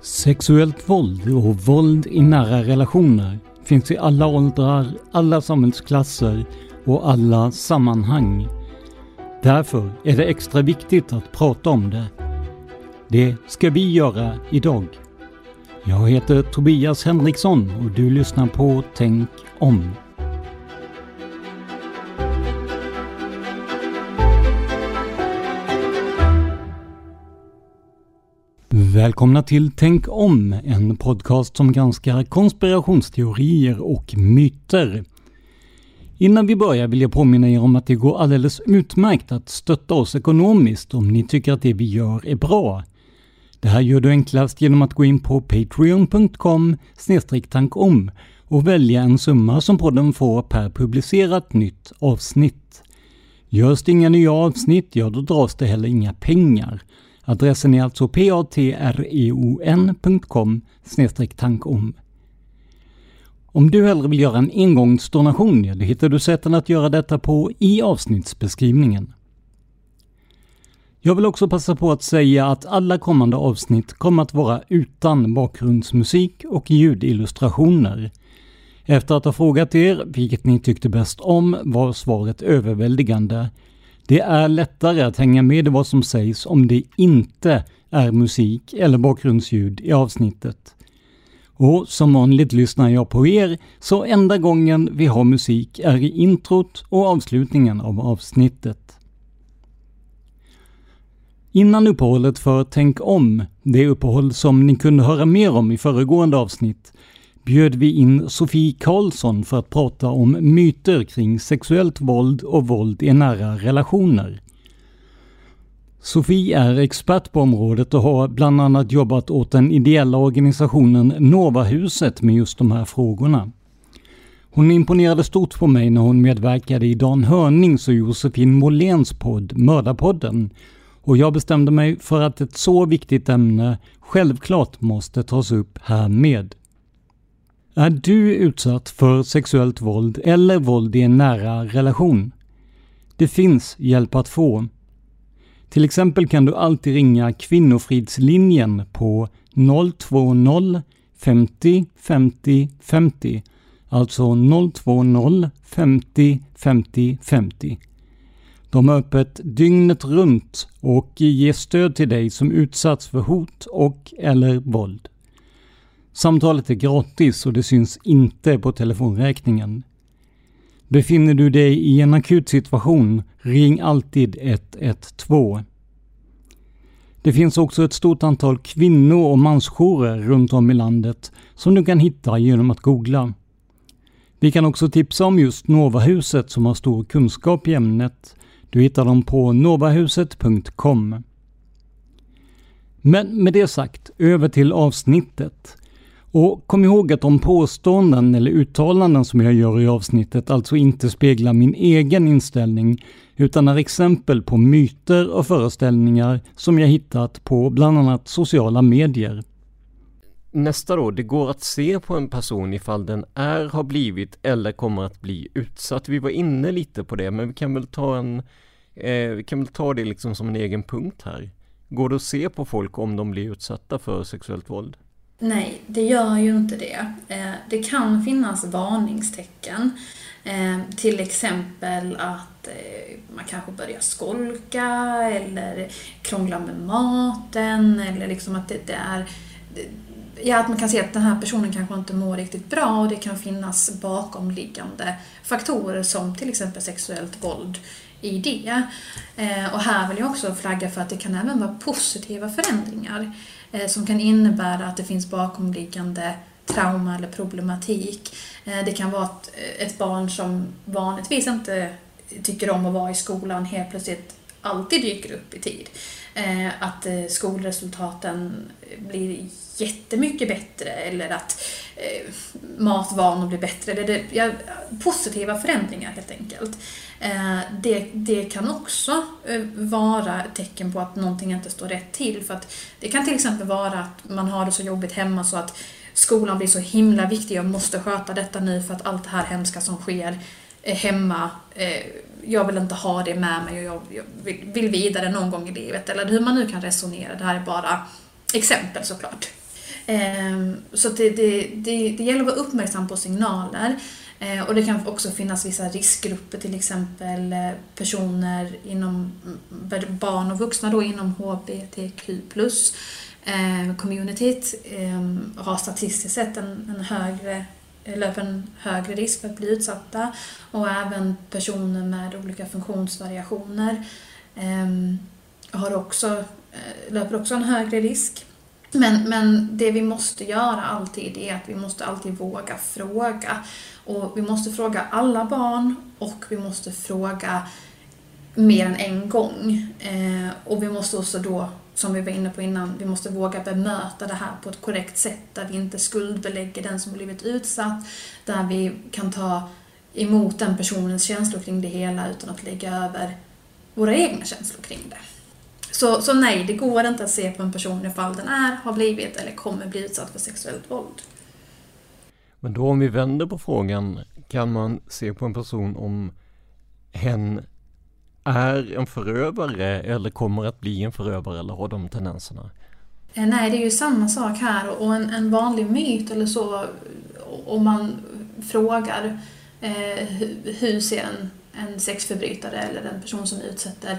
Sexuellt våld och våld i nära relationer finns i alla åldrar, alla samhällsklasser och alla sammanhang. Därför är det extra viktigt att prata om det. Det ska vi göra idag. Jag heter Tobias Henriksson och du lyssnar på Tänk om. Välkomna till Tänk om, en podcast som granskar konspirationsteorier och myter. Innan vi börjar vill jag påminna er om att det går alldeles utmärkt att stötta oss ekonomiskt om ni tycker att det vi gör är bra. Det här gör du enklast genom att gå in på patreon.com tankom och välja en summa som podden får per publicerat nytt avsnitt. Görs det inga nya avsnitt, ja då dras det heller inga pengar. Adressen är alltså patreon.com tankom. Om du hellre vill göra en engångsdonation, ja, då hittar du sätten att göra detta på i avsnittsbeskrivningen. Jag vill också passa på att säga att alla kommande avsnitt kommer att vara utan bakgrundsmusik och ljudillustrationer. Efter att ha frågat er vilket ni tyckte bäst om var svaret överväldigande. Det är lättare att hänga med i vad som sägs om det inte är musik eller bakgrundsljud i avsnittet. Och som vanligt lyssnar jag på er, så enda gången vi har musik är i introt och avslutningen av avsnittet. Innan uppehållet för Tänk om, det uppehåll som ni kunde höra mer om i föregående avsnitt, bjöd vi in Sofie Karlsson för att prata om myter kring sexuellt våld och våld i nära relationer. Sofie är expert på området och har bland annat jobbat åt den ideella organisationen Novahuset med just de här frågorna. Hon imponerade stort på mig när hon medverkade i Dan Hörnings och Josefin Moléns podd Mördarpodden och jag bestämde mig för att ett så viktigt ämne självklart måste tas upp här med. Är du utsatt för sexuellt våld eller våld i en nära relation? Det finns hjälp att få. Till exempel kan du alltid ringa Kvinnofridslinjen på 020 50 50 50. Alltså 020 50 50 50. De har öppet dygnet runt och ger stöd till dig som utsatts för hot och eller våld. Samtalet är gratis och det syns inte på telefonräkningen. Befinner du dig i en akut situation, ring alltid 112. Det finns också ett stort antal kvinno och mansjourer runt om i landet som du kan hitta genom att googla. Vi kan också tipsa om just Novahuset som har stor kunskap i ämnet. Du hittar dem på novahuset.com. Men med det sagt, över till avsnittet. Och kom ihåg att de påståenden eller uttalanden som jag gör i avsnittet alltså inte speglar min egen inställning utan är exempel på myter och föreställningar som jag hittat på bland annat sociala medier. Nästa då, det går att se på en person ifall den är, har blivit eller kommer att bli utsatt. Vi var inne lite på det, men vi kan väl ta en eh, Vi kan väl ta det liksom som en egen punkt här. Går det att se på folk om de blir utsatta för sexuellt våld? Nej, det gör ju inte det. Eh, det kan finnas varningstecken. Eh, till exempel att eh, man kanske börjar skolka eller krångla med maten eller liksom att det, är ja, att man kan se att den här personen kanske inte mår riktigt bra och det kan finnas bakomliggande faktorer som till exempel sexuellt våld i det. och här vill jag också flagga för att det kan även vara positiva förändringar. Eh, som kan innebära att det finns bakomliggande trauma eller problematik. Eh, det kan vara eh, ett, barn som vanligtvis inte tycker om att vara i skolan helt plötsligt alltid dyker upp i tid. Att skolresultaten blir jättemycket bättre eller att eh, matvanor blir bättre. Eller det, ja, positiva förändringar helt enkelt. Eh, det, det kan också eh, vara ett tecken på att någonting inte står rätt till. För att det kan till exempel vara att man har det så jobbigt hemma så att skolan blir så himla viktig, jag måste sköta detta nu för att allt det här hemska som sker eh, hemma, eh, jag vill inte ha det med mig och jag vill vidare någon gång i livet. Eller hur man nu kan resonera, det här är bara exempel såklart. Ehm, så det, det, det, det gäller att vara uppmärksam på signaler. Ehm, och det kan också finnas vissa riskgrupper, till exempel eh, personer inom mm, barn och vuxna då inom HBTQ ehm, communityt har statistiskt sett en, en högre löper en högre risk för att bli utsatta och även personer med olika funktionsvariationer har också, eh, löper också en högre risk. Men, men det vi måste göra alltid är att vi måste alltid våga fråga. Och vi måste fråga alla barn och vi måste fråga mer än en gång. Eh, och vi måste också då, som vi var inne på innan, vi måste våga bemöta det här på ett korrekt sätt där vi inte skuldbelägger den som blivit utsatt, där vi kan ta emot den personens känslor kring det hela utan att lägga över våra egna känslor kring det. Så, så nej, det går inte att se på en person ifall den är, har blivit eller kommer bli utsatt för sexuellt våld. Men då om vi vänder på frågan, kan man se på en person om hen är en förövare eller kommer att bli en förövare eller har de tendenserna? Eh, nej, det är ju samma sak här och en, en vanlig myt eller så om man frågar eh, hur ser en, en sexförbrytare eller en person som utsätter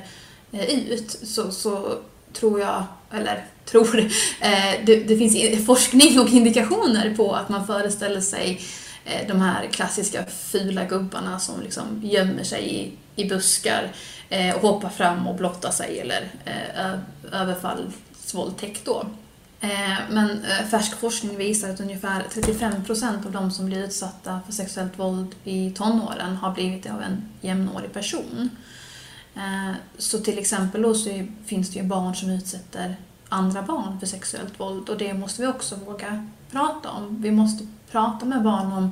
Eh, ut så, så tror jag, eller tror, eh, det, det, finns forskning och indikationer på att man föreställer sig eh, de här klassiska fula gubbarna som liksom gömmer sig i, i buskar eh, och hoppar fram och blottar sig eller eh, överfallsvåldtäkt då. Eh, men färsk forskning visar att ungefär 35% av de som blir utsatta för sexuellt våld i tonåren har blivit det av en jämnårig person. Eh, så till exempel då så finns det ju barn som utsätter andra barn för sexuellt våld och det måste vi också våga prata om. Vi måste prata med barn om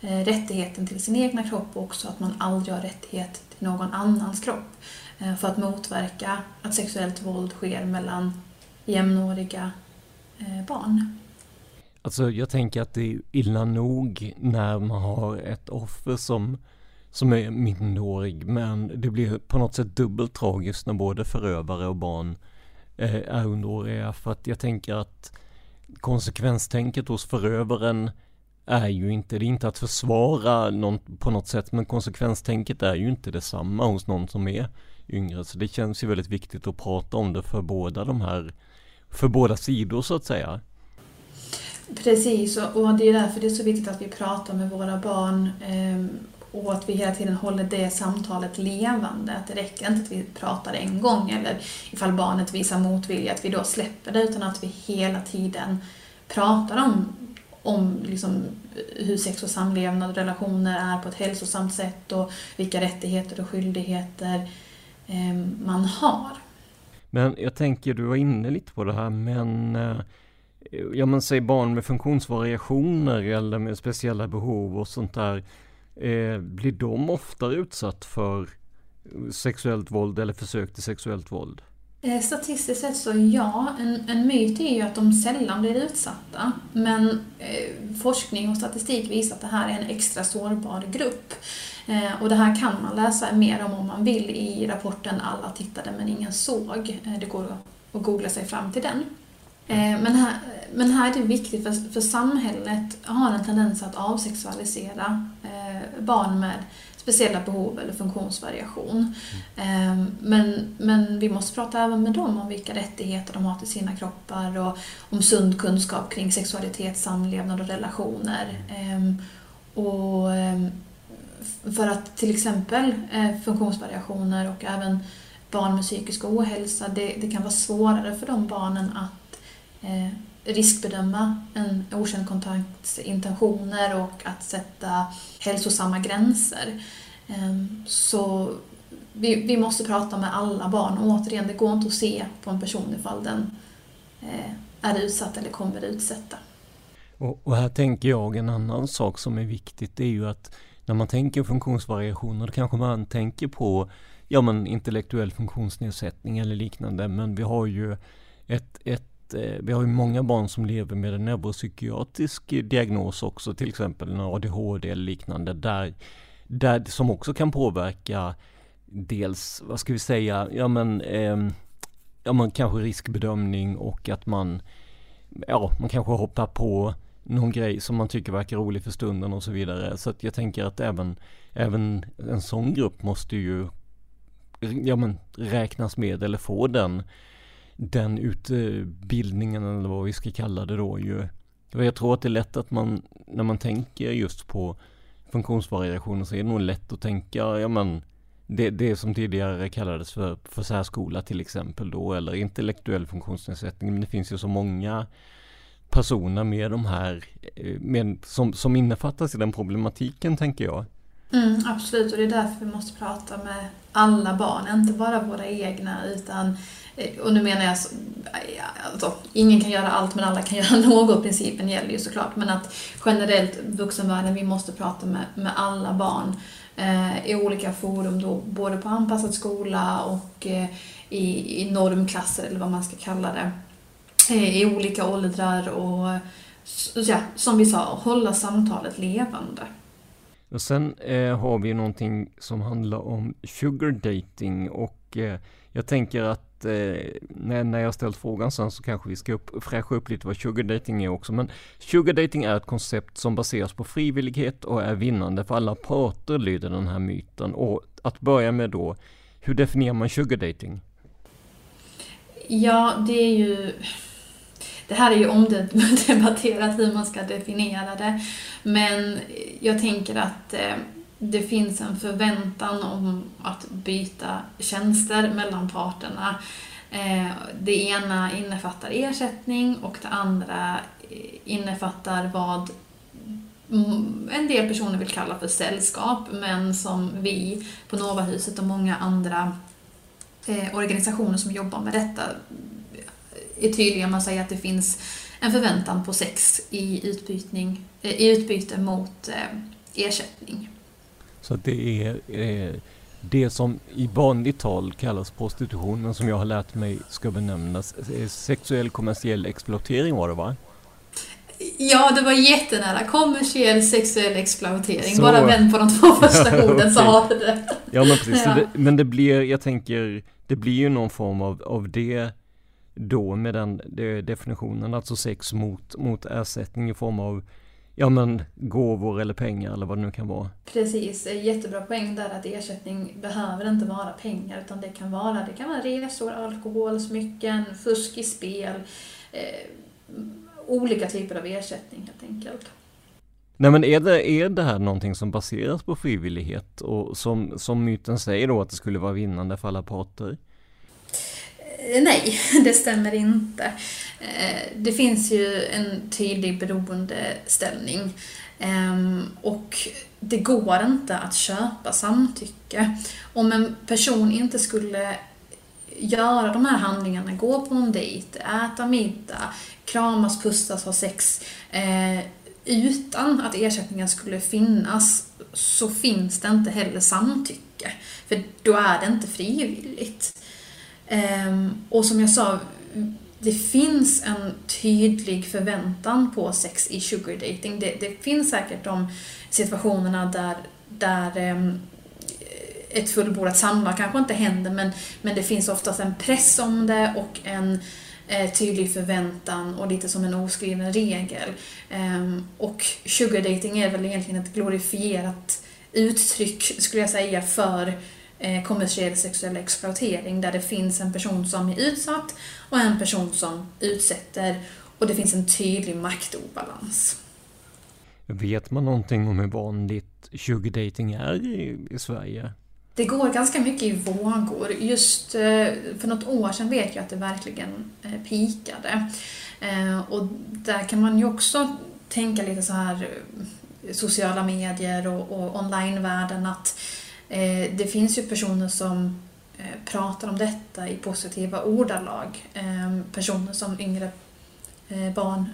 eh, rättigheten till sin egna kropp och också att man aldrig har rättighet till någon annans kropp eh, för att motverka att sexuellt våld sker mellan jämnåriga barn. Alltså jag tänker att det är illa nog när man har ett offer som som är minderårig men det blir på något sätt dubbelt tragiskt när både förövare och barn eh, är underåriga för att jag tänker att konsekvenstänket hos förövaren är ju inte, det är inte att försvara någon på något sätt men konsekvenstänket är ju inte detsamma hos någon som är yngre så det känns ju väldigt viktigt att prata om det för båda de här, för båda sidor så att säga. Precis, och det är därför det är så viktigt att vi pratar med våra barn eh, och att vi hela tiden håller det samtalet levande. Att det räcker inte att vi pratar en gång eller ifall barnet visar motvilja att vi då släpper det utan att vi hela tiden pratar om, om liksom hur sex och samlevnad och relationer är på ett hälsosamt sätt och vilka rättigheter och skyldigheter eh, man har. Men jag tänker, du var inne lite på det här, men eh, ja men säg barn med funktionsvariationer eller med speciella behov och sånt där. Eh, blir de oftare utsatt för sexuellt våld eller försök till sexuellt våld? Eh, statistiskt sett så ja, en, en myt är ju att de sällan blir utsatta. Men eh, forskning och statistik visar att det här är en extra sårbar grupp. Eh, och det här kan man läsa mer om om man vill i rapporten Alla tittade men ingen såg. Eh, det går att googla sig fram till den. Eh, men här, men här är det viktigt för, för samhället har en tendens att avsexualisera barn med speciella behov eller funktionsvariation. Mm. Men, men vi måste prata även med dem om vilka rättigheter de har till sina kroppar och om sund kunskap kring sexualitet, samlevnad och relationer. Ehm, och ehm, för att till exempel eh, funktionsvariationer och även barn med psykisk ohälsa, det, det kan vara svårare för de barnen att eh, riskbedöma en okänd kontakts intentioner och att sätta hälsosamma gränser. Ehm, så vi, vi måste prata med alla barn och återigen, det går inte att se på en person ifall den eh, är utsatt eller kommer utsätta. Och, och här tänker jag en annan sak som är viktigt, det är ju att när man tänker funktionsvariationer, då kanske man tänker på ja, men intellektuell funktionsnedsättning eller liknande, men vi har ju ett, ett Eh, vi har ju många barn som lever med en neuropsykiatrisk eh, diagnos också, till exempel en ADHD eller liknande, där, där som också kan påverka dels, vad ska vi säga, ja men, eh, ja men kanske riskbedömning och att man, ja, man kanske hoppar på någon grej som man tycker verkar rolig för stunden och så vidare. Så att jag tänker att även, även en sån grupp måste ju ja, men, räknas med eller få den den utbildningen eller vad vi ska kalla det då ju. Jag tror att det är lätt att man, när man tänker just på funktionsvariationer så är det nog lätt att tänka, ja men det, det som tidigare kallades för, för särskola till exempel då, eller intellektuell funktionsnedsättning. Men det finns ju så många personer med de här, eh, med, som, som innefattas i den problematiken tänker jag. Mm, absolut, och det är därför vi måste prata med alla barn, inte bara våra egna utan Eh, Eh, och nu menar jag, alltså, ingen kan göra allt men alla kan göra något, principen gäller ju såklart. Men att generellt vuxenvärlden, vi måste prata med, med alla barn eh, i olika forum då, både på anpassad skola och eh, i, i normklasser eller vad man ska kalla det. Eh, I olika åldrar och ja, som vi sa, hålla samtalet levande. Och sen eh, har vi någonting som handlar om sugar dating och eh, jag tänker att eh, när, när jag ställt frågan sen så kanske vi ska upp, fräscha upp lite vad sugar dating är också. Men sugar dating är ett koncept som baseras på frivillighet och är vinnande för alla parter, lyder den här myten. Och att börja med då, hur definierar man sugar dating? Ja, det är ju... Det här är ju omdebatterat hur man ska definiera det. Men jag tänker att eh, det finns en förväntan om att byta tjänster mellan parterna. Eh, det ena innefattar ersättning och det andra eh, innefattar vad en del personer vill kalla för sällskap, men som vi på Novahuset och många andra eh, organisationer som jobbar med detta är tydliga med att säga att det finns en förväntan på sex i, utbytning, i utbyte mot ersättning. Så att det är eh, det som i vanligt tal kallas prostitution, men som jag har lärt mig ska benämnas eh, sexuell kommersiell exploatering var det va? Ja, det var jättenära. Kommersiell sexuell exploatering. Så. Bara vänd på de två första orden så har du det. Ja, men precis. Ja. Det, men det blir, jag tänker, det blir ju någon form av, av det då med den definitionen, alltså sex mot, mot ersättning i form av ja men gåvor eller pengar eller vad det nu kan vara. Precis, jättebra poäng där att ersättning behöver inte vara pengar utan det kan vara, det kan vara resor, alkohol, smycken, fusk i spel, eh, olika typer av ersättning helt enkelt. Nej men är det, är det här någonting som baseras på frivillighet och som, som myten säger då att det skulle vara vinnande för alla parter? Eh, nej, det stämmer inte. Eh, det finns ju en tydlig beroendeställning ehm, och det går inte att köpa samtycke. Om en person inte skulle göra de här handlingarna, gå på en dejt, äta middag, kramas, pussas, ha sex eh, utan att ersättningen skulle finnas så finns det inte heller samtycke. För då är det inte frivilligt. Ehm, och som jag sa, det finns en tydlig förväntan på sex i sugar dating. Det, det finns säkert de situationerna där, där ehm, ett fullbordat samlag kanske inte händer men, men det finns oftast en press om det och en eh, tydlig förväntan och lite som en oskriven regel. Um, och sugar dating är väl egentligen ett glorifierat uttryck, skulle jag säga, för kommersiell sexuell exploatering där det finns en person som är utsatt och en person som utsätter och det finns en tydlig maktobalans. Vet man någonting om hur vanligt sugar dating är i, i Sverige? Det går ganska mycket i vågor. Just eh, för något år sedan vet jag att det verkligen eh, pikade. Eh, och där kan man ju också tänka lite så här sociala medier och, och onlinevärlden att Eh, det finns ju personer som eh, pratar om detta i positiva ordalag. Ehm, personer som yngre eh, barn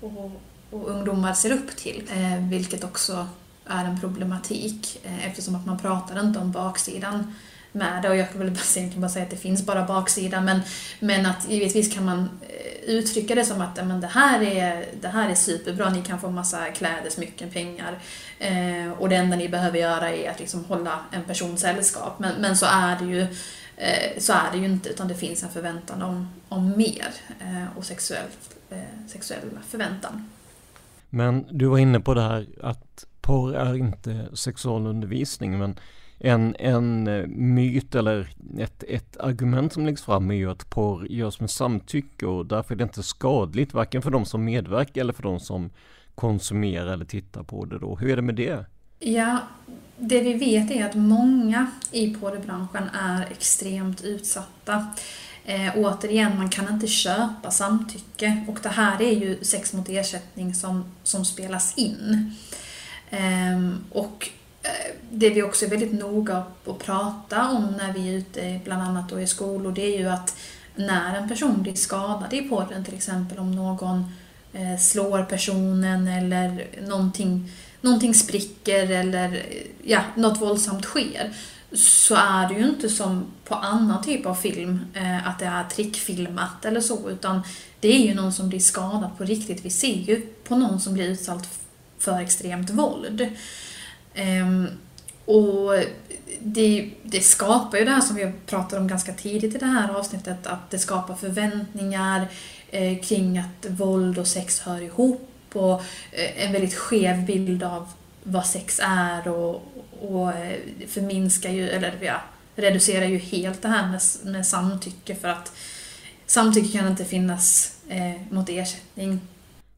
och, och ungdomar ser upp till, vilket också är en problematik eh, eftersom att man pratar inte om baksidan med det. Och jag kan väl egentligen bara säga att det finns bara baksidan men, men att givetvis kan man eh, uttrycka det som att men det, här är, det här är superbra, ni kan få massa kläder, smycken, pengar. Eh, och det enda ni behöver göra är att liksom hålla en person sällskap. Men, men så är det ju eh, så är det ju inte. Utan det finns en förväntan om, om mer eh, och sexuell, eh, sexuell förväntan. Men du var inne på det här att porr är inte sexualundervisning. Men en, en eh, myt eller ett, ett argument som läggs fram är ju att porr görs med samtycke och därför är det inte skadligt varken för de som medverkar eller för de som konsumerar eller tittar på det då. Hur är det med det? Ja, det vi vet är att många i porrbranschen är extremt utsatta. Eh, återigen, man kan inte köpa samtycke och det här är ju sex mot ersättning som, som spelas in. Eh, och det vi också är väldigt noga att prata om när vi är ute, bland annat då i skolor, det är ju att när en person blir skadad i podden, till exempel om någon eh, slår personen eller någonting, någonting spricker eller ja, något våldsamt sker, så är det ju inte som på annan typ av film, eh, att det är trickfilmat eller så, utan det är ju någon som blir skadad på riktigt. Vi ser ju på någon som blir utsatt för extremt våld. Um, och det, det, skapar ju det här som vi pratade om ganska tidigt i det här avsnittet, att det skapar förväntningar eh, kring att våld och sex hör ihop och eh, en väldigt skev bild av vad sex är och, och eh, förminskar ju, eller ja, reducerar ju helt det här med, med samtycke för att samtycke kan inte finnas eh, mot ersättning.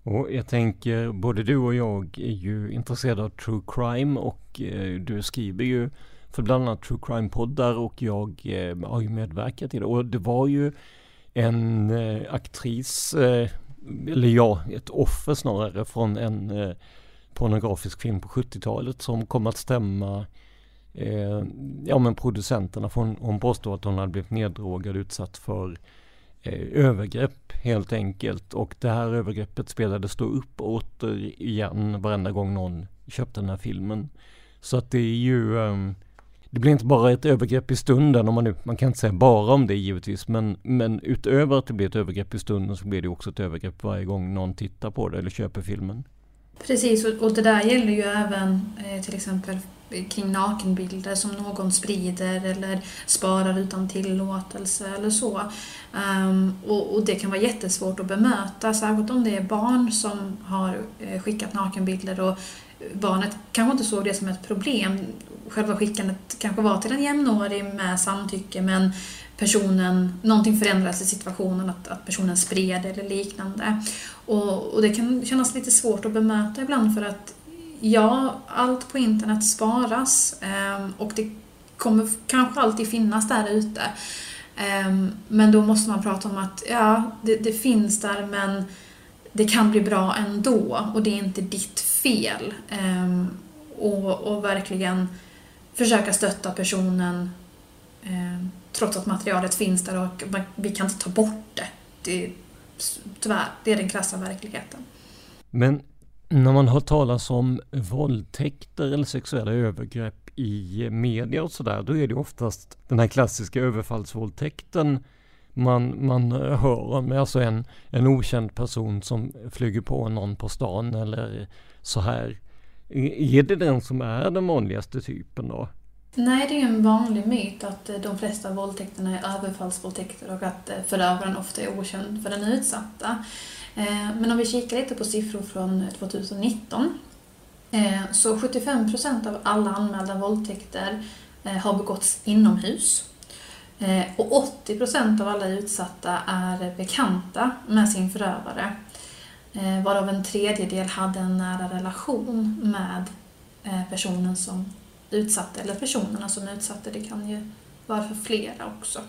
Och jag tänker, både du och jag är ju intresserade av true crime och eh, du skriver ju för bland annat true crime-poddar och jag eh, har ju medverkat i det. Och det var ju en eh, aktris, eh, eller ja, ett offer snarare från en eh, pornografisk film på 70-talet som kom att stämma eh, ja men producenterna. För hon, hon påstod att hon hade blivit neddrogad utsatt för Eh, övergrepp helt enkelt. Och det här övergreppet spelades då upp återigen varenda gång någon köpte den här filmen. Så att det är ju ehm, det blir inte bara ett övergrepp i stunden, om man, nu, man kan inte säga bara om det givetvis, men, men utöver att det blir ett övergrepp i stunden så blir det också ett övergrepp varje gång någon tittar på det eller köper filmen. Precis, och, det där gäller ju även eh, till exempel kring nakenbilder som någon sprider eller sparar utan tillåtelse eller så. Um, och, och, det kan vara jättesvårt att bemöta, särskilt om det är barn som har eh, skickat nakenbilder och barnet kanske inte såg det som ett problem. Själva skickandet kanske var till en jämnårig med samtycke men personen, någonting förändras i situationen, att, att personen spred eller liknande. Och, och det kan kännas lite svårt att bemöta ibland för att ja, allt på internet sparas ehm, och det kommer kanske alltid finnas där ute. Ehm, men då måste man prata om att ja, det, det, finns där men det kan bli bra ändå och det är inte ditt fel. Ehm, och, och verkligen försöka stötta personen trots att materialet finns där och vi kan inte ta bort det. det tyvärr, det är den krassa verkligheten. Men när man hör talas om våldtäkter eller sexuella övergrepp i media och sådär, då är det oftast den här klassiska överfallsvåldtäkten man, man hör om. Alltså en, en okänd person som flyger på någon på stan eller så här. Är det den som är den vanligaste typen då? Nej, det är en vanlig myt att eh, de flesta våldtäkterna är överfallsvåldtäkter och att eh, förövaren ofta är okänd för den utsatta. Eh, men om vi kikar lite på siffror från 2019 så 75 procent av alla anmälda våldtäkter har begåtts inomhus. Och 80 procent av alla utsatta är bekanta med sin förövare. Varav en tredjedel hade en nära relation med personen som utsatta eller personerna som är utsatta. Det kan ju vara för flera också.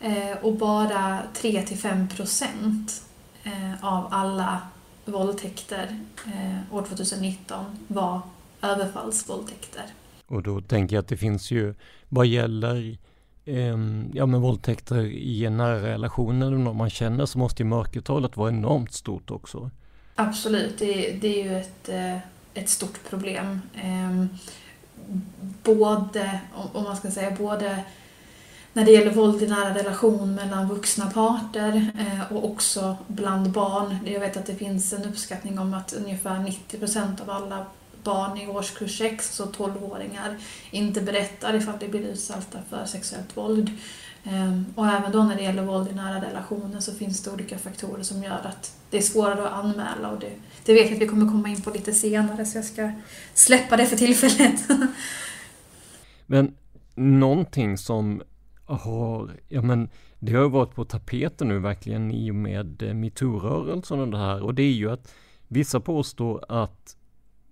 Eh, och bara 3-5 procent eh, av alla våldtäkter eh, år 2019 var överfallsvåldtäkter. Och då tänker jag att det finns ju, vad gäller eh, ja, men våldtäkter i en nära relation eller någon man känner så måste ju mörkertalet vara enormt stort också. Absolut, det, det är ju ett, ett stort problem. Både, om man ska säga, både när det gäller våld i nära relation mellan vuxna parter eh, och också bland barn. Jag vet att det finns en uppskattning om att ungefär 90 procent av alla barn i årskurs 6, så alltså 12-åringar, inte berättar ifall de blir utsatta för sexuellt våld. Ehm, och även då när det gäller våld i nära relationer så finns det olika faktorer som gör att det är svårare att anmäla och det, det vet jag att vi kommer komma in på lite senare så jag ska släppa det för tillfället. Men någonting som har, ja men det har varit på tapeten nu verkligen i och med eh, metoo-rörelsen och det här och det är ju att vissa påstår att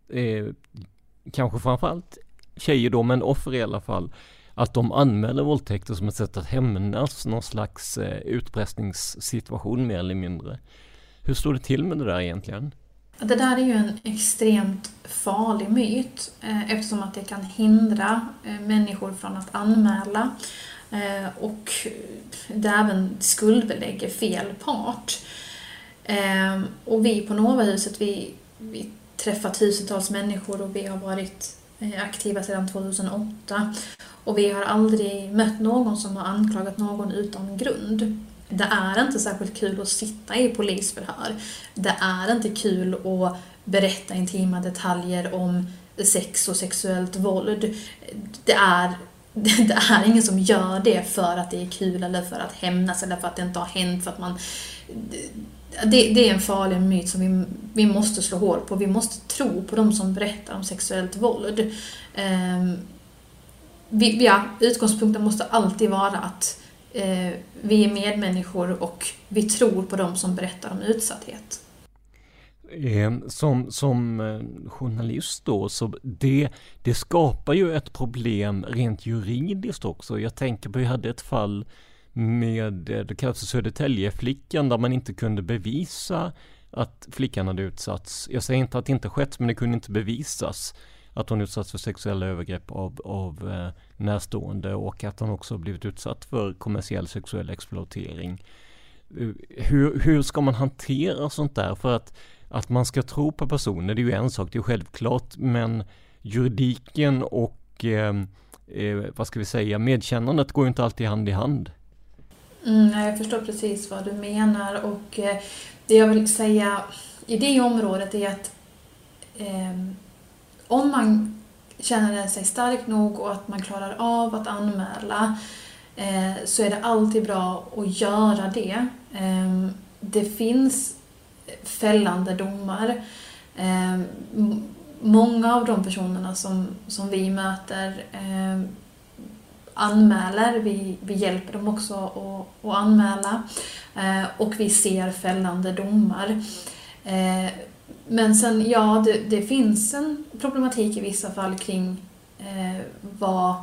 eh, kanske framförallt tjejer då, men offer i alla fall, att de anmäler våldtäkter som ett sätt att hämnas någon slags eh, utpressningssituation mer eller mindre. Hur står det till med det där egentligen? Det där är ju en extremt farlig myt eh, eftersom att det kan hindra eh, människor från att anmäla eh, och det även skuldbelägger fel part. Eh, och vi på Novahuset, vi, vi träffar tusentals människor och vi har varit Eh, aktiva sedan 2008. Och vi har aldrig mött någon som har anklagat någon utan grund. Det är inte särskilt kul att sitta i polisförhör. Det är inte kul att berätta intima detaljer om sex och sexuellt våld. Det är, det är ingen som gör det för att det är kul eller för att hämnas eller för att det inte har hänt. För att man, det, det är en farlig myt som vi, vi måste slå hål på. Vi måste tro på de som berättar om sexuellt våld. Eh, vi, ja, utgångspunkten måste alltid vara att eh, vi är medmänniskor och vi tror på de som berättar om utsatthet. Ehm, som, som eh, journalist då, så det, det skapar ju ett problem rent juridiskt också. Jag tänker på, vi hade ett fall med, eh, det kallas för Södertäljeflickan, där man inte kunde bevisa att flickan hade utsatts. Jag säger inte att det inte skett, men det kunde inte bevisas att hon utsatts för sexuella övergrepp av, av eh, närstående och att hon också blivit utsatt för kommersiell sexuell exploatering. Eh, hur, hur ska man hantera sånt där? För att, att man ska tro på personer, det är ju en sak, det är självklart, men juridiken och eh, eh, vad ska vi säga, medkännandet går ju inte alltid hand i hand. Mm, jag förstår precis vad du menar och eh, det jag vill säga i det området är att eh, om man känner sig stark nog och att man klarar av att anmäla eh, så är det alltid bra att göra det. Eh, det finns fällande domar. Eh, många av de personerna som, som vi möter eh, anmäler, vi, vi hjälper dem också att, att anmäla eh, och vi ser fällande domar. Eh, men sen, ja, det, det, finns en problematik i vissa fall kring eh, vad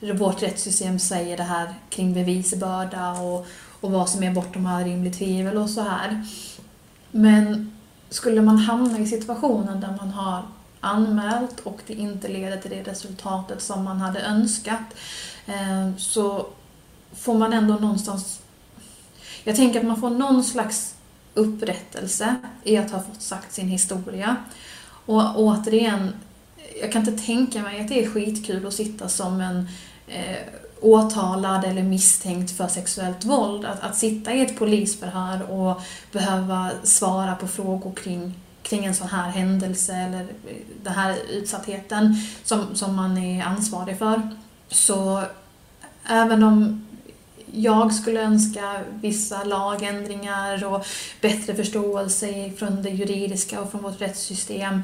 vårt rättssystem säger det här kring bevisbörda och, och vad som är bortom all rimligt tvivel och så här. Men skulle man hamna i situationen där man har anmält och det inte leder till det resultatet som man hade önskat Ehm, så får man ändå någonstans... Jag tänker att man får någon slags upprättelse i att ha fått sagt sin historia. Och återigen, jag kan inte tänka mig att det är skitkul att sitta som en eh, åtalad eller misstänkt för sexuellt våld. Att, att sitta i ett polisförhör och behöva svara på frågor kring, kring en sån här händelse eller eh, den här utsattheten som, som man är ansvarig för. Så även om jag skulle önska vissa lagändringar och bättre förståelse från det juridiska och från vårt rättssystem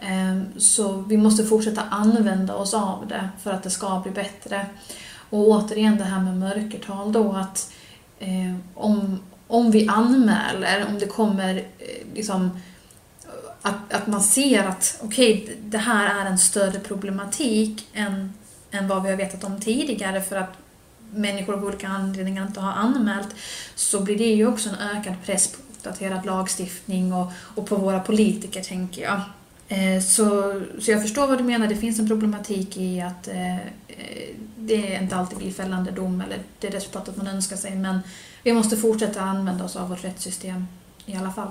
eh, så vi måste fortsätta använda oss av det för att det ska bli bättre. Och återigen det här med mörkertal då att eh, om, om vi anmäler, om det kommer eh, liksom att, att man ser att okej, okay, det här är en större problematik än, än vad vi har vetat om tidigare för att människor av olika anledningar inte har anmält så blir det ju också en ökad press på uppdaterad lagstiftning och, och på våra politiker tänker jag. Eh, så, så jag förstår vad du menar, det finns en problematik i att eh, eh det inte alltid blir fällande dom eller det resultatet man önskar sig men vi måste fortsätta använda oss av vårt rättssystem i alla fall.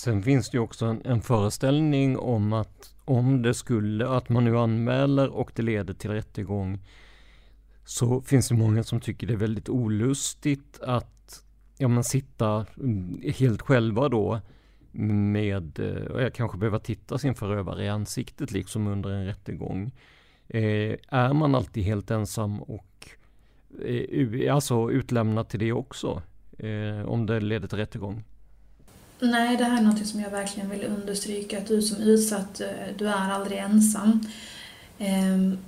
Sen finns det ju också en, en föreställning om att om det skulle, att man nu anmäler och det leder till rättegång så finns det många som tycker det är väldigt olustigt att ja, man sitta mm, helt själva då med, eh, och jag kanske behöver titta sin förövare i ansiktet liksom under en rättegång. Eh, är man alltid helt ensam och eh, alltså utlämnad till det också? Eh, om det leder till rättegång? Nej, det här är något som jag verkligen vill understryka, att du som utsatt, eh, du är aldrig ensam. Ehm,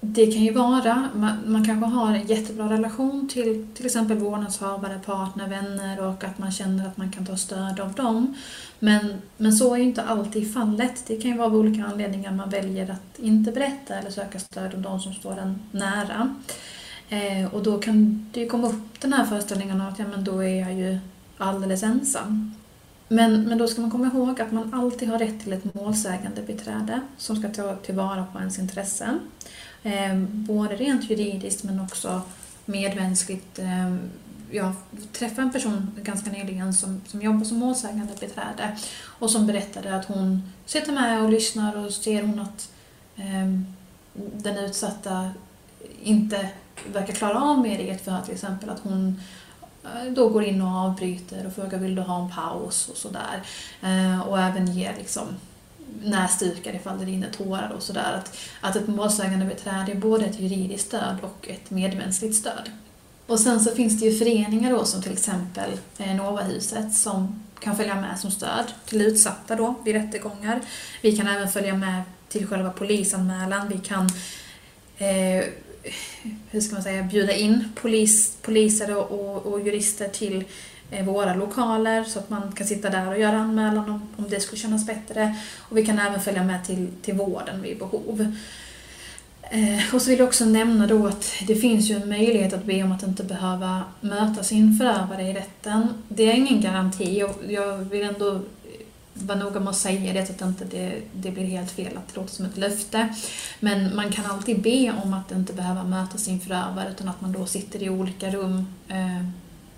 det kan ju vara, man kanske har en jättebra relation till till exempel vårdnadshavare, partner, vänner och att man känner att man kan ta stöd av dem. Men, men så är ju inte alltid fallet. Det kan ju vara av olika anledningar man väljer att inte berätta eller söka stöd av de som står en nära. Ehm, och då kan det ju komma upp den här föreställningen att ja, men då är jag ju alldeles ensam. Men, men då ska man komma ihåg att man alltid har rätt till ett målsägande beträde som ska ta tillvara på ens intressen. Eh, både rent juridiskt men också medmänskligt. Eh, jag träffade en person ganska nyligen som, som jobbar som målsägande beträde och som berättade att hon sitter med och lyssnar och ser hon att eh, den utsatta inte verkar klara av mer i ett förhör till exempel, att hon Eh, då går in och avbryter och frågar vill du ha en paus och sådär. Eh, och även ger liksom näsdukar ifall det rinner tårar och sådär. Att, att ett målsägande beträde är både ett juridiskt stöd och ett medmänskligt stöd. Och sen så finns det ju föreningar då som till exempel eh, Novahuset som kan följa med som stöd till utsatta då vid rättegångar. Vi kan även följa med till själva polisanmälan. Vi kan eh, hur ska man säga, bjuda in polis, poliser och, och, och jurister till eh, våra lokaler så att man kan sitta där och göra anmälan om, om det skulle kännas bättre. Och vi kan även följa med till, till vården vid behov. Eh, och så vill jag också nämna då att det finns ju en möjlighet att be om att inte behöva möta sin förövare i rätten. Det är ingen garanti och jag vill ändå vara noga med att säga det så att inte det, det blir helt fel, att det låter som ett löfte. Men man kan alltid be om att inte behöva möta sin förövare utan att man då sitter i olika rum eh,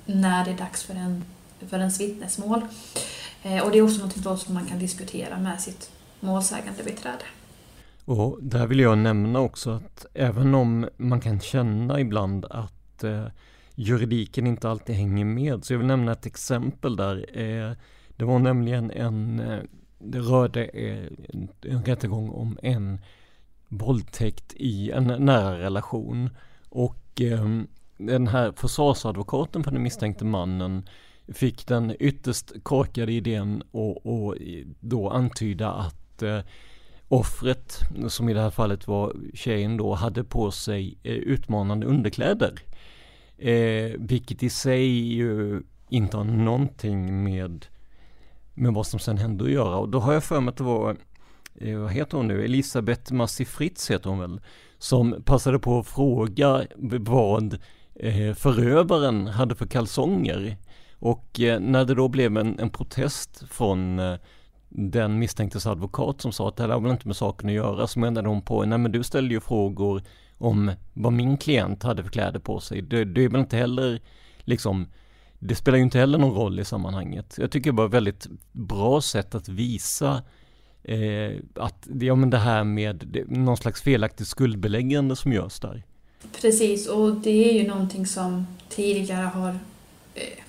när det är dags för, en, för ens vittnesmål. Eh, och det är också något som man kan diskutera med sitt målsägande beträde. Och där vill jag nämna också att även om man kan känna ibland att eh, juridiken inte alltid hänger med, så jag vill nämna ett exempel där. Eh, det var nämligen en, eh, det rörde eh, en, en rättegång om en våldtäkt i en nära relation. Och eh, den här försvarsadvokaten för den misstänkte mannen fick den ytterst korkade idén och, och då antyda att eh, offret, som i det här fallet var tjejen då, hade på sig eh, utmanande underkläder. Eh, vilket i sig ju inte har någonting med, med vad som sen hände att göra. Och då har jag för mig att det var, eh, vad heter hon nu, Elisabeth Massi Fritz heter hon väl, som passade på att fråga vad eh, förövaren hade för kalsonger. Och eh, när det då blev en, en protest från den misstänktes advokat som sa att det här har väl inte med saken att göra, så menade hon på, nej men du ställde ju frågor om vad min klient hade för kläder på sig. Det, det är väl inte heller liksom, det spelar ju inte heller någon roll i sammanhanget. Jag tycker det var ett väldigt bra sätt att visa eh, att, ja men det här med det, någon slags felaktigt skuldbeläggande som görs där. Precis, och det är ju någonting som tidigare har eh,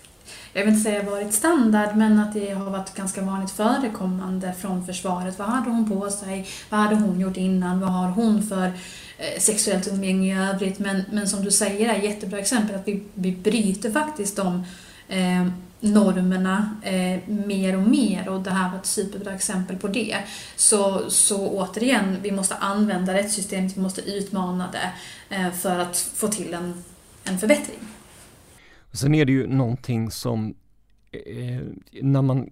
jag vill inte säga varit standard, men att det har varit ganska vanligt förekommande från försvaret. Vad hade hon på sig? Vad hade hon gjort innan? Vad har hon för Eh, sexuellt umgänge i övrigt? Men, men som du säger är ett jättebra exempel att vi, vi bryter faktiskt de eh, normerna eh, mer och mer och det här var ett superbra exempel på det. Så, så återigen, vi måste använda rättssystemet, vi måste utmana det eh, för att få till en, en förbättring. Sen är det ju någonting som eh, när man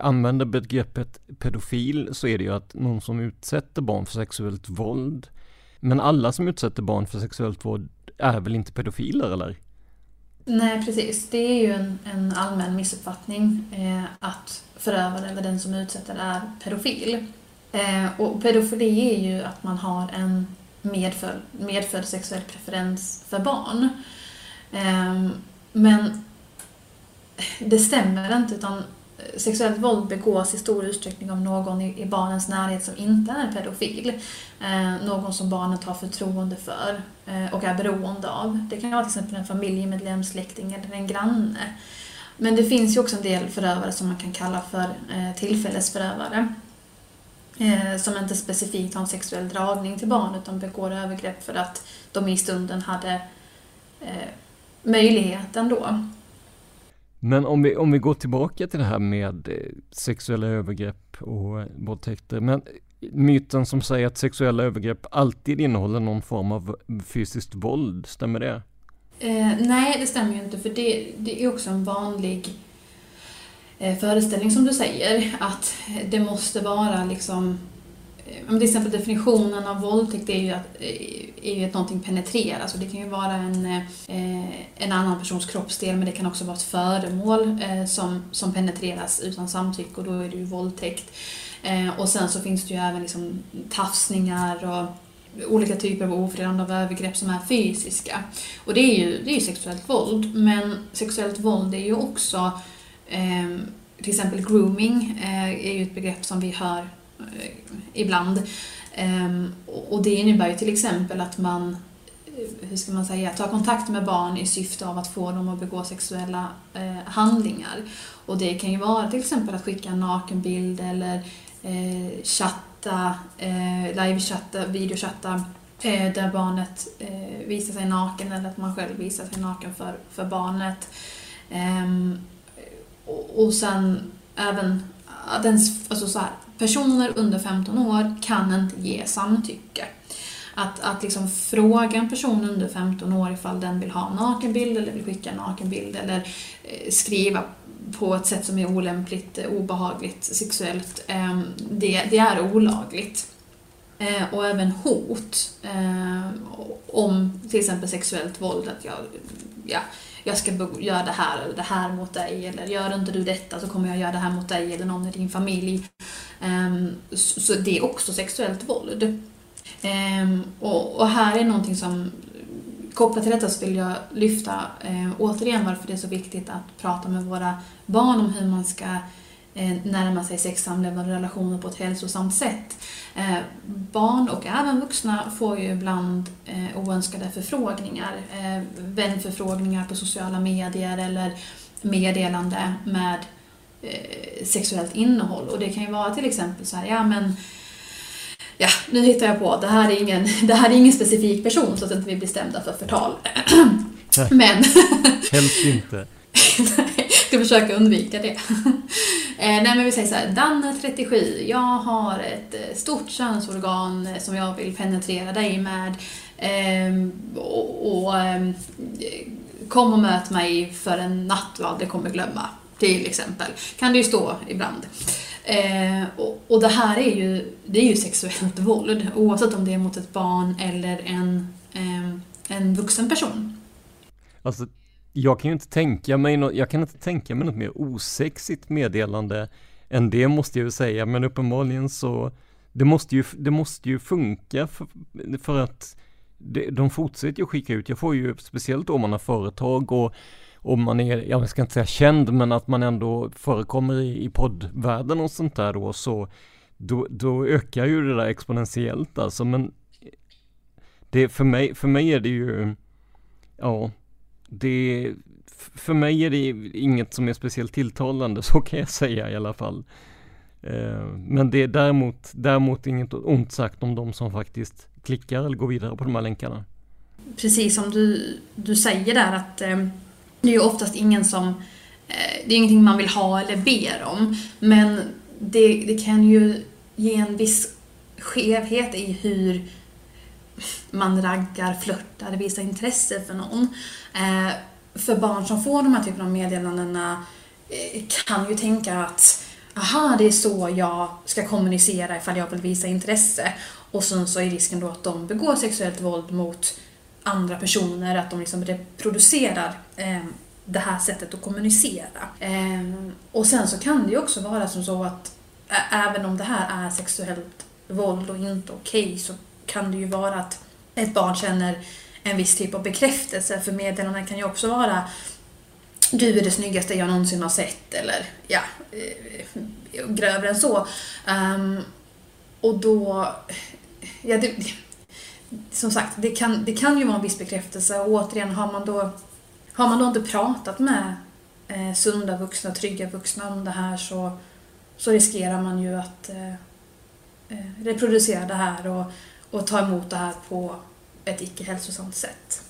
använder begreppet pedofil så är det ju att någon som utsätter barn för sexuellt våld. Men alla som utsätter barn för sexuellt våld är väl inte pedofiler eller? Nej precis, det är ju en, en allmän missuppfattning eh, att förövaren eller den som utsätter är pedofil. Eh, och pedofili är ju att man har en medfödd, medfödd sexuell preferens för barn. Eh, men det stämmer inte utan sexuellt våld begås i stor utsträckning av någon i, barnens närhet som inte är pedofil. Eh, någon som barnet har förtroende för eh, och är beroende av. Det kan vara till exempel en familjemedlem, släkting eller en granne. Men det finns ju också en del förövare som man kan kalla för eh, tillfällesförövare. Eh, som inte specifikt har en sexuell dragning till barn utan begår övergrepp för att de i stunden hade eh, möjligheten då. Men om vi, om vi går tillbaka till det här med eh, sexuella övergrepp och eh, våldtäkter. Men eh, myten som säger att sexuella övergrepp alltid innehåller någon form av fysiskt våld, stämmer det? Eh, nej, det stämmer ju inte för det, det är också en vanlig eh, föreställning som du säger, att det måste vara liksom Eh, till exempel definitionen av våldtäkt är ju att, eh, är ju att någonting penetreras alltså, och det kan ju vara en, eh, en annan persons kroppsdel men det kan också vara ett föremål som, som penetreras utan samtycke och då är det ju våldtäkt. Och sen så finns det ju även liksom tafsningar och olika typer av ofredande av övergrepp som är fysiska. Och det är ju, det är ju sexuellt våld, men sexuellt våld är ju också eh, till exempel grooming eh, är ju ett begrepp som vi hör Eh, ibland. Ehm, och det innebär ju till exempel att man eh, hur ska man säga, tar kontakt med barn i syfte av att få dem att begå sexuella eh, handlingar. Och det kan ju vara till exempel att skicka en nakenbild eller chatta, livechatta, videochatta där barnet visar sig naken eller att man själv visar sig naken för, för barnet. Ehm, och, sen även den, alltså så här, personer under 15 år kan inte ge samtycke. Att, att liksom fråga en person under 15 år ifall den vill ha nakenbild eller vill skicka nakenbild eller eh, skriva på ett sätt som är olämpligt, eh, obehagligt, sexuellt, ehm, det, det är olagligt. Eh, och även hot om till exempel sexuellt våld, att jag, ja, jag ska göra det här eller det här mot dig eller gör inte du detta så kommer jag göra det här mot dig eller någon i din familj. Um, så det är också sexuellt våld. Um, och, och, här är någonting som kopplat till detta så vill jag lyfta eh, återigen varför det är så viktigt att prata med våra barn om hur man ska närma sig sex, samlevnad och relationer på ett hälsosamt sätt. Eh, barn och även vuxna får ju ibland eh, oönskade förfrågningar. Eh, vänförfrågningar på sociala medier eller meddelande med eh, sexuellt innehåll. Och det kan ju vara till exempel så här, ja men Ja, nu hittar jag på, det här är ingen, det här är ingen specifik person så att inte vi blir stämda för förtal. men... Helst inte. ska försöka undvika det. Eh, nej men vi säger så här, Danne 37, jag har ett eh, stort könsorgan eh, som jag vill penetrera dig med. Ehm, och, och ehm, kom och möt mig för en natt du aldrig kommer glömma. Till exempel. Kan det ju stå ibland. Ehm, och, och det här är ju, det är ju sexuellt våld oavsett om det är mot ett barn eller en, en vuxen person. Alltså jag kan ju inte tänka mig något, jag kan inte tänka mig något mer osexigt meddelande än det måste jag ju säga, men uppenbarligen så det måste ju, det måste ju funka för, för att det, de fortsätter ju skicka ut, jag får ju speciellt om man har företag och om man är, jag ska inte säga känd, men att man ändå förekommer i, i poddvärlden och sånt där då, så då, då ökar ju det där exponentiellt alltså, men det, för mig, för mig är det ju, ja, det, för mig är det inget som är speciellt tilltalande, så kan jag säga i alla fall. Eh, men det är däremot, däremot inget ont sagt om de som faktiskt klickar eller går vidare på de här länkarna. Precis som du, du säger där att eh, det är ju oftast ingen som, eh, det är ingenting man vill ha eller ber om, men det, det kan ju ge en viss skevhet i hur man raggar, flörtar, visar intresse för någon. Eh, för barn som får de här typen av meddelandena eh, kan ju tänka att aha, det är så jag ska kommunicera ifall jag vill visa intresse. Och sen så är risken då att de begår sexuellt våld mot andra personer, att de liksom reproducerar eh, det här sättet att kommunicera. Eh, och sen så kan det ju också vara som så att även om det här är sexuellt våld och inte okej okay, så kan det ju vara att ett barn känner en viss typ av bekräftelse. För meddelandena kan ju också vara du är det snyggaste jag någonsin har sett eller ja, eh, grövre än så. Um, och då, ja det, som sagt, det kan, det kan ju vara en viss bekräftelse och återigen har man då, har man då inte pratat med eh, sunda vuxna, trygga vuxna om det här så, så riskerar man ju att eh, eh reproducera det här och, och ta emot det här på ett icke hälsosamt sätt.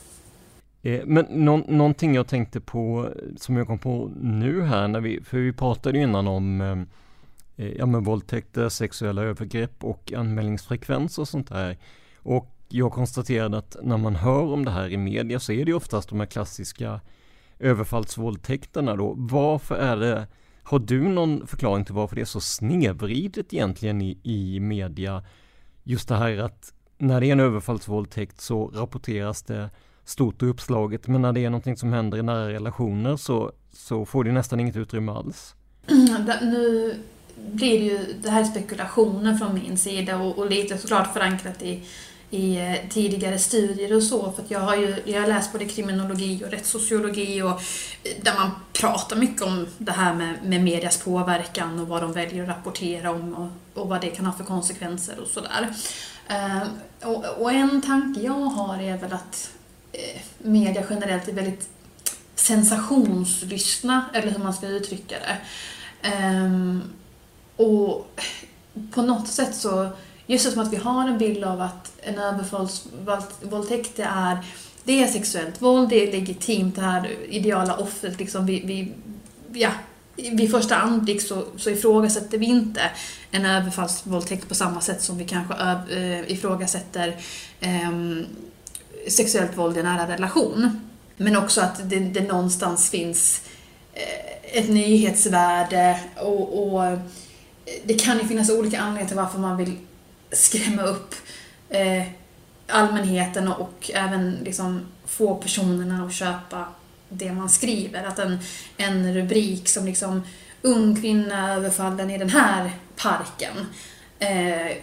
Eh, men nå någonting jag tänkte på som jag kom på nu här när vi, för vi pratade ju innan om eh, eh, ja, men våldtäkter, sexuella övergrepp och anmälningsfrekvens och sånt där. Och jag konstaterade att när man hör om det här i media så är det oftast de här klassiska överfallsvåldtäkterna då. Varför är det, har du någon förklaring till varför det är så snedvridet egentligen i, i media? Just det här att när det är en överfallsvåldtäkt så rapporteras det stort och uppslaget men när det är någonting som händer i nära relationer så, så får det nästan inget utrymme alls. Nu blir det ju, det här är spekulationer från min sida och, och lite såklart förankrat i, i eh, tidigare studier och så. För jag har ju jag har läst både kriminologi och rättssociologi och eh, där man pratar mycket om det här med, med medias påverkan och vad de väljer att rapportera om och, och vad det kan ha för konsekvenser och sådär. Eh, och, och, en tanke jag har är väl att eh, media generellt är väldigt sensationslystna, eller hur man ska uttrycka det. Eh, och på något sätt så, just som att vi har en bild av att en överfallsvåldtäkt är, det är sexuellt våld, det är legitimt, det här ideala offret liksom, vi, vi, ja, vid första anblick så, så ifrågasätter vi inte en överfallsvåldtäkt på samma sätt som vi kanske äh, ifrågasätter äh, sexuellt våld i nära relation. Men också att det, det någonstans finns äh, ett nyhetsvärde och, och, eh, det kan ju finnas olika anledningar till varför man vill skrämma upp eh, allmänheten och även liksom få personerna att köpa det man skriver. Att en, en rubrik som liksom ung kvinna överfallen i den här parken eh,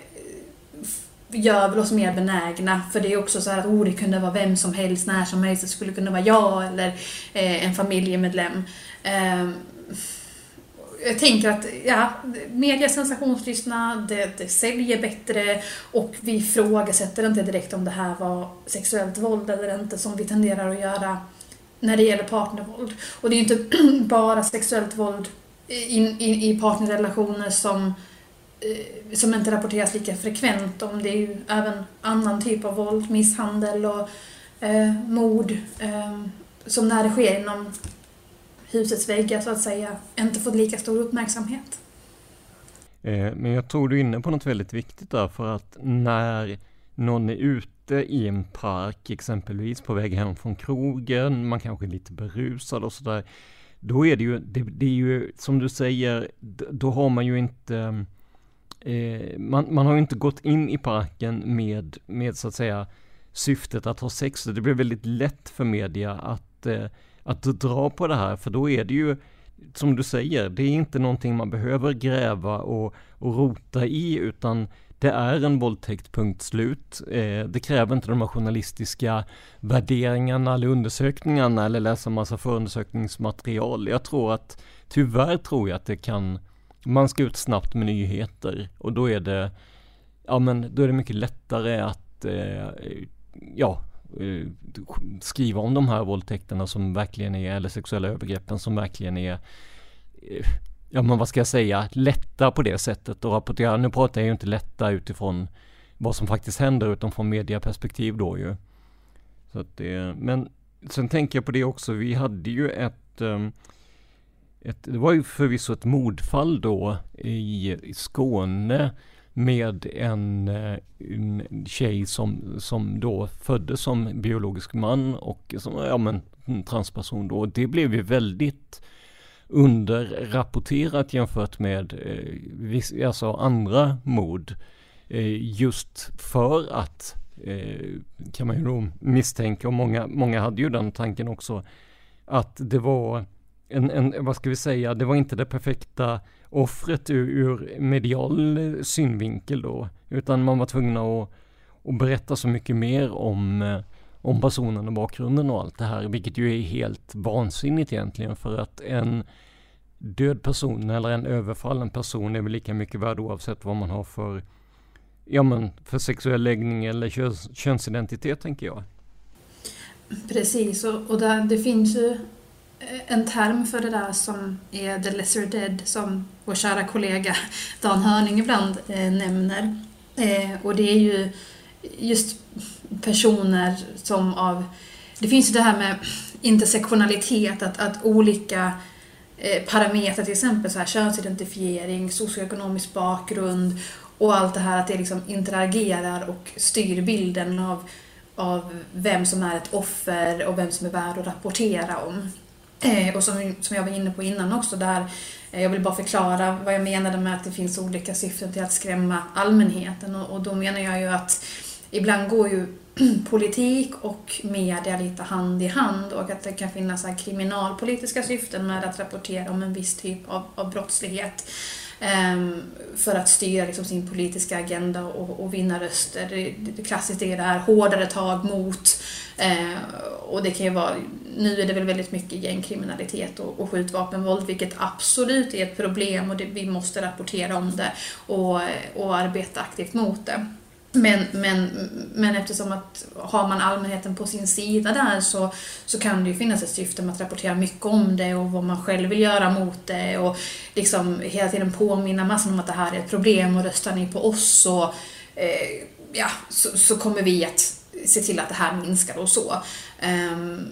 gör väl oss mer benägna. För det är också så här att oh, det kunde vara vem som helst, när som helst. Det skulle kunna vara jag eller eh, en familjemedlem. Eh, jag tänker att ja, media sensationslystna, det, det säljer bättre och vi ifrågasätter inte direkt om det här var sexuellt våld eller inte som vi tenderar att göra när det gäller partnervåld. Och det är ju inte bara sexuellt våld i, i, i partnerrelationer som, eh, som inte rapporteras lika frekvent om. Det är ju även annan typ av våld, misshandel och eh, mord eh, som när det sker inom husets väggar så att säga inte fått lika stor uppmärksamhet. Eh, men jag tror du är inne på något väldigt viktigt där för att när någon är ute i en park exempelvis på väg hem från krogen, man kanske är lite berusad och sådär. Då är det ju, det, det, är ju som du säger, då har man ju inte eh, man, man har ju inte gått in i parken med, med så att säga syftet att ha sex. Det blir väldigt lätt för media att eh, att dra på det här, för då är det ju som du säger, det är inte någonting man behöver gräva och, och rota i, utan det är en våldtäkt, punkt slut. Eh, det kräver inte de här journalistiska värderingarna eller undersökningarna eller läsa massa förundersökningsmaterial. Jag tror att, tyvärr tror jag att det kan, man ska ut snabbt med nyheter och då är det, ja men då är det mycket lättare att, eh, ja, Eh, skriva om de här våldtäkterna som verkligen är, eller sexuella övergreppen som verkligen är eh, ja men vad ska jag säga, lätta på det sättet och rapportera. Nu pratar jag ju inte lätta utifrån vad som faktiskt händer utan från mediaperspektiv då ju. Så att det, men sen tänker jag på det också, vi hade ju ett, eh, ett det var ju förvisso ett mordfall då i, i Skåne med en, eh, en tjej som, som då föddes som biologisk man och som, ja men, transperson då. Det blev ju väldigt underrapporterat jämfört med eh, alltså andra mord. Eh, just för att, eh, kan man ju då misstänka, och många, många hade ju den tanken också, att det var en, en, vad ska vi säga, det var inte det perfekta offret ur, ur medial synvinkel då. Utan man var tvungen att, att berätta så mycket mer om, eh, om personen och bakgrunden och allt det här. Vilket ju är helt vansinnigt egentligen för att en död person eller en överfallen person är väl lika mycket värd oavsett vad man har för, ja men för sexuell läggning eller köns, könsidentitet tänker jag. Precis, och, och där, det finns ju Eh, en term för det där som är the lesser dead som vår kära kollega Dan Hörning ibland eh, nämner. Eh, och det är ju just personer som av... Det finns ju det här med intersektionalitet, att, att olika eh, parametrar, till exempel så här, könsidentifiering, socioekonomisk bakgrund och allt det här att det liksom interagerar och styr bilden av, av vem som är ett offer och vem som är värd att rapportera om. Eh, och som, som jag var inne på innan också, där eh, jag vill bara förklara vad jag menade med att det finns olika syften till att skrämma allmänheten. Och, och då menar jag ju att ibland går ju politik och media lite hand i hand och att det kan finnas här kriminalpolitiska syften med att rapportera om en viss typ av, av brottslighet Ehm, för att styra liksom, sin politiska agenda och, och vinna röster. Det, det klassiskt är det här hårdare tag mot eh, och det kan ju vara nu är det väl väldigt mycket gängkriminalitet och, och skjutvapenvåld, vilket absolut är ett problem och det, vi måste rapportera om det och, och arbeta aktivt mot det. Men, men, men eftersom att har man allmänheten på sin sida där så, så kan det ju finnas ett syfte med att rapportera mycket om det och vad man själv vill göra mot det och liksom hela tiden påminna massan om att det här är ett problem och röstar ni på oss så, eh, ja, så, så kommer vi att se till att det här minskar och så. Um,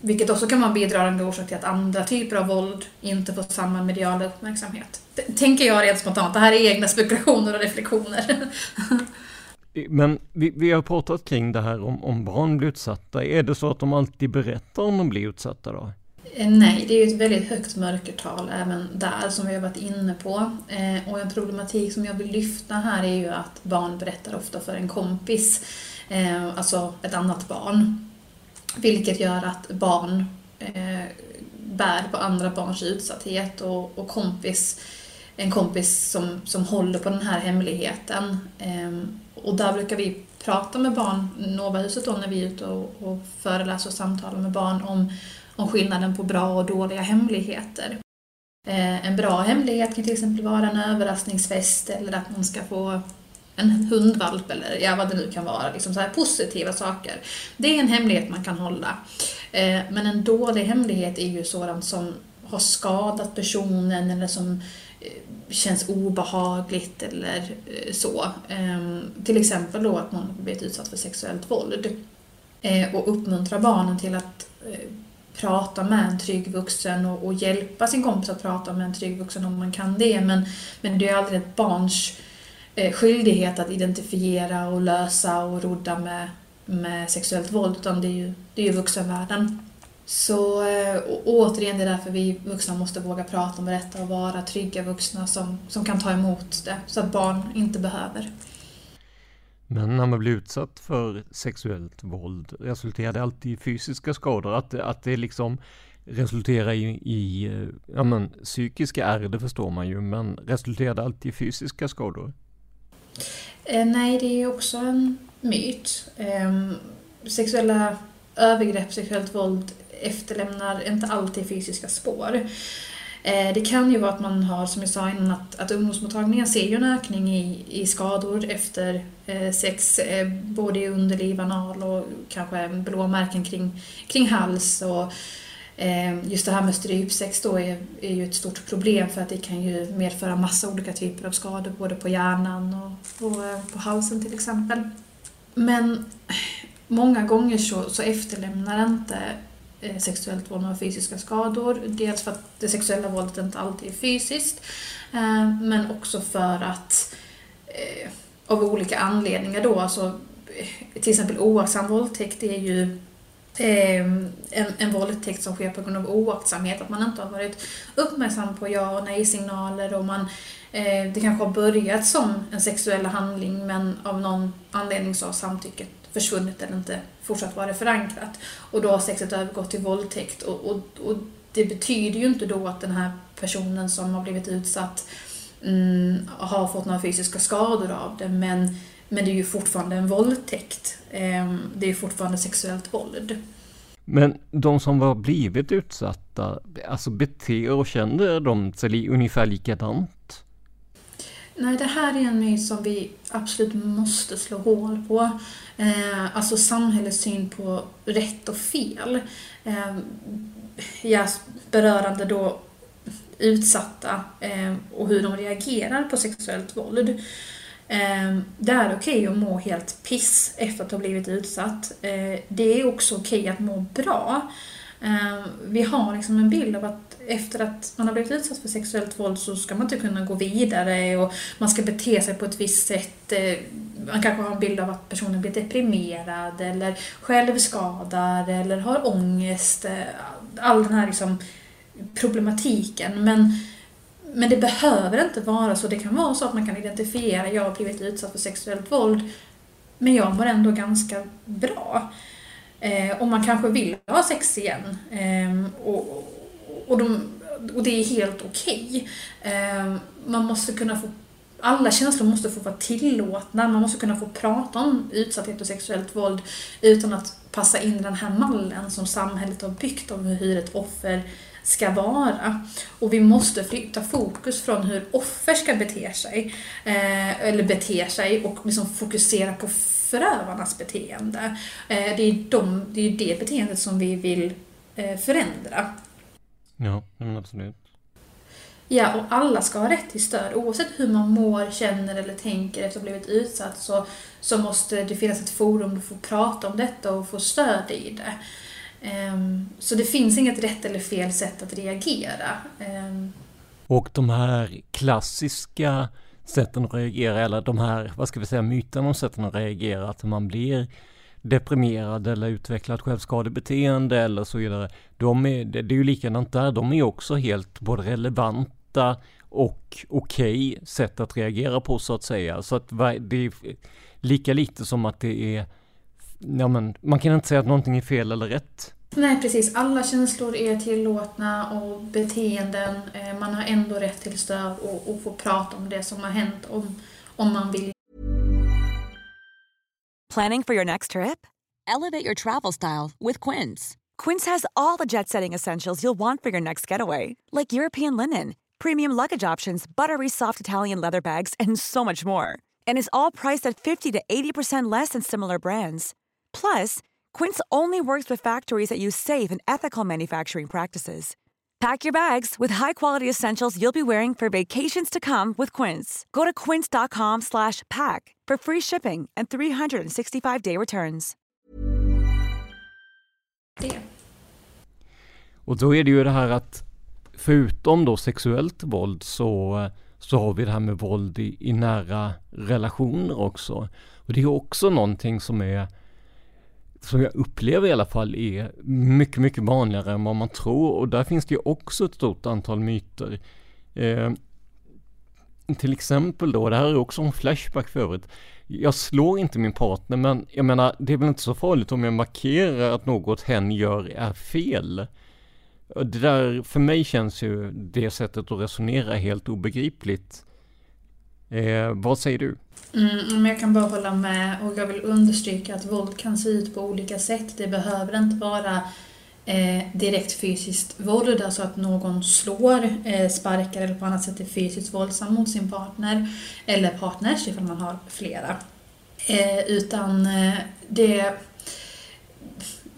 vilket också kan vara en bidragande orsak till att andra typer av våld inte får samma mediala uppmärksamhet. Tänker jag rent spontant. Det här är egna spekulationer och reflektioner. Men vi, vi har pratat kring det här om, om barn blir utsatta. Är det så att de alltid berättar om de blir utsatta då? Eh, nej, det är ju ett väldigt högt mörkertal även där som vi har varit inne på. Eh, och en problematik som jag vill lyfta här är ju att barn berättar ofta för en kompis, eh, alltså ett annat barn. Vilket gör att barn eh, bär på andra barns utsatthet och, och kompis, en kompis som, som håller på den här hemligheten. Ehm, och där brukar vi prata med barn, Novahuset då, när vi är ute och, och föreläser och samtalar med barn om om skillnaden på bra och dåliga hemligheter. Eh, en bra hemlighet kan till exempel vara en överraskningsfest eller att man ska få en hundvalp eller ja, vad det nu kan vara, liksom så här positiva saker. Det är en hemlighet man kan hålla. Eh, men en dålig hemlighet är ju sådant som har skadat personen eller som eh, Eh, känns obehagligt eller eh, så. Ehm, till exempel då att någon blivit utsatt för sexuellt våld. Eh, och uppmuntra barnen till att prata med en trygg vuxen och, och, hjälpa sin kompis att prata med en trygg vuxen om man kan det. Men, men det är aldrig ett barns eh, skyldighet att identifiera och lösa och rodda med, med sexuellt våld, utan det är ju, det är ju vuxenvärlden. Så eh, och, återigen, det är därför vi vuxna måste våga prata om detta och vara trygga vuxna som, som kan ta emot det, så att barn inte behöver. Men när man blir utsatt för sexuellt våld, resulterar det alltid i fysiska skador? Att, att det liksom resulterar i, i eh, ja men, psykiska ärr, det förstår man ju, men resulterar det alltid i fysiska skador? Eh, nej, det är också en myt. Eh, sexuella övergrepp, sexuellt våld efterlämnar inte alltid fysiska spår. Eh, det kan ju vara att man har, som jag sa innan, att, att ungdomsmottagningen ser ju en ökning i, i skador efter eh, sex, eh, både i underliv, anal och kanske blåmärken kring, kring hals. Och, eh, just det här med strypsex då är, är ju ett stort problem för att det kan ju medföra massa olika typer av skador, både på hjärnan och, och eh, på halsen till exempel. Men många gånger så, så efterlämnar inte Eh, sexuellt våld och fysiska skador. Dels för att det sexuella våldet inte alltid är fysiskt, eh, men också för att eh, av olika anledningar då, alltså till exempel oaktsam våldtäkt är ju en, en våldtäkt som sker på grund av oaktsamhet, att man inte har varit uppmärksam på ja och nej-signaler och man det kanske har börjat som en sexuell handling men av någon anledning så har samtycket försvunnit eller inte fortsatt vara förankrat. Och då har sexet övergått till våldtäkt och, och, och det betyder ju inte då att den här personen som har blivit utsatt mm, har fått några fysiska skador av det men, men det är ju fortfarande en våldtäkt. Eh, det är fortfarande sexuellt våld. Men de som har blivit utsatta, alltså beter och känner de sig ungefär likadant? Nej, det här är en myt som vi absolut måste slå hål på. Eh, alltså samhällets syn på rätt och fel. Eh, ja, berörande då utsatta eh, och hur de reagerar på sexuellt våld. Eh, det är okej att må helt piss efter att ha blivit utsatt. Eh, det är också okej att må bra. Ehm, vi har liksom en bild av att efter att man har blivit utsatt för sexuellt våld så ska man inte kunna gå vidare och man ska bete sig på ett visst sätt. Ehm, man kanske har en bild av att personen blir deprimerad eller självskadad eller har ångest. Ehm, all den här liksom problematiken. Men, men det behöver inte vara så. Det kan vara så att man kan identifiera, jag har blivit utsatt för sexuellt våld, men jag mår ändå ganska bra. Eh, och man kanske vill ha sex igen. Eh, och, och, de, och det är helt okej. Okay. Eh, man måste kunna få alla känslor måste få vara tillåtna, man måste kunna få prata om utsatthet och sexuellt våld utan att passa in den här mallen som samhället har byggt om hur ett offer ska vara. Och vi måste flytta fokus från hur offer ska bete sig, eh, eller bete sig, och liksom fokusera på förövarnas beteende. Eh, det, är de, det är det beteendet som vi vill eh, förändra. Ja, men absolut. Ja, och alla ska ha rätt till stöd. Oavsett hur man mår, känner eller tänker efter att ha blivit utsatt så, så måste det finnas ett forum där du får prata om detta och få stöd i det. Ehm, så det finns inget rätt eller fel sätt att reagera. Ehm. Och de här klassiska sätten att reagera, eller de här, vad ska vi säga, myterna om sätten att reagera, att man blir deprimerad eller utvecklar ett självskadebeteende eller så vidare. De är, det är ju likadant där, de är också helt både relevanta och okej okay sätt att reagera på så att säga. Så att det är lika lite som att det är, ja men man kan inte säga att någonting är fel eller rätt. Nej precis, alla känslor är tillåtna och beteenden, eh, man har ändå rätt till stöd och, och få prata om det som har hänt om, om man vill. Planning for your next trip? Elevate your travel style with Quince. Quince has all the jet setting essentials you'll want for your next getaway. Like European linen, premium luggage options, buttery soft Italian leather bags and so much more. And is all priced at 50 to 80% less than similar brands. Plus, Quince only works with factories that use safe and ethical manufacturing practices. Pack your bags with high-quality essentials you'll be wearing for vacations to come with Quince. Go to quince.com/pack for free shipping and 365-day returns. Och då är det ju det här att förutom då sexuellt våld så så har vi det här med våld i, i nära relationer också. Och det är också någonting som är som jag upplever i alla fall är mycket, mycket vanligare än vad man tror och där finns det ju också ett stort antal myter. Eh, till exempel då, det här är också en flashback för övrigt. Jag slår inte min partner men jag menar det är väl inte så farligt om jag markerar att något hen gör är fel. Det där, för mig känns ju det sättet att resonera helt obegripligt. Eh, vad säger du? Mm, jag kan bara hålla med och jag vill understryka att våld kan se ut på olika sätt. Det behöver inte vara eh, direkt fysiskt våld, alltså att någon slår, eh, sparkar eller på annat sätt är fysiskt våldsam mot sin partner eller partners ifall man har flera. Eh, utan eh, det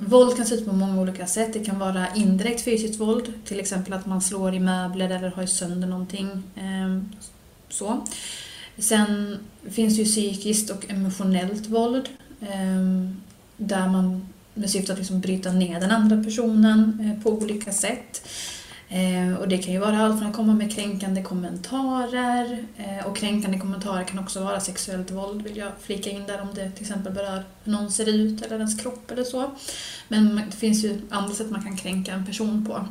Våld kan se ut på många olika sätt. Det kan vara indirekt fysiskt våld, till exempel att man slår i möbler eller har sönder någonting. Ehm, så. Sen finns ju psykiskt och emotionellt våld ehm, där man med syfte att liksom bryta ner den andra personen eh, på olika sätt. Eh, och det kan ju vara allt från att komma med kränkande kommentarer eh, och kränkande kommentarer kan också vara sexuellt våld vill jag flika in där om det till exempel berör hur någon ser ut eller ens kropp eller så. Men det finns ju andra sätt man kan kränka en person på.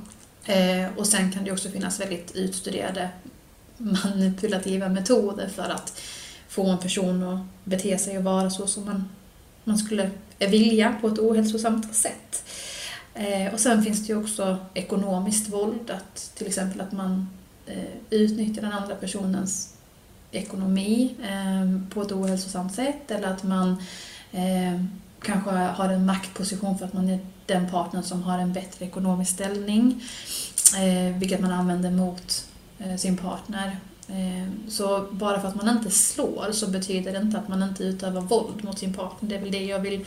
Och sen kan det också finnas väldigt utstuderade manipulativa metoder för att få en person att bete sig och vara så som man, man skulle vilja på ett ohälsosamt sätt. Eh, och sen finns det ju också ekonomiskt våld, att till exempel att man eh, utnyttjar den andra personens ekonomi eh, på ett ohälsosamt sätt eller att man eh, kanske har en maktposition för att man är den partner som har en bättre ekonomisk ställning, eh, vilket man använder mot Eh, sin partner. Eh, så bara för att man inte slår så betyder det inte att man inte utövar våld mot sin partner. Det är väl det jag vill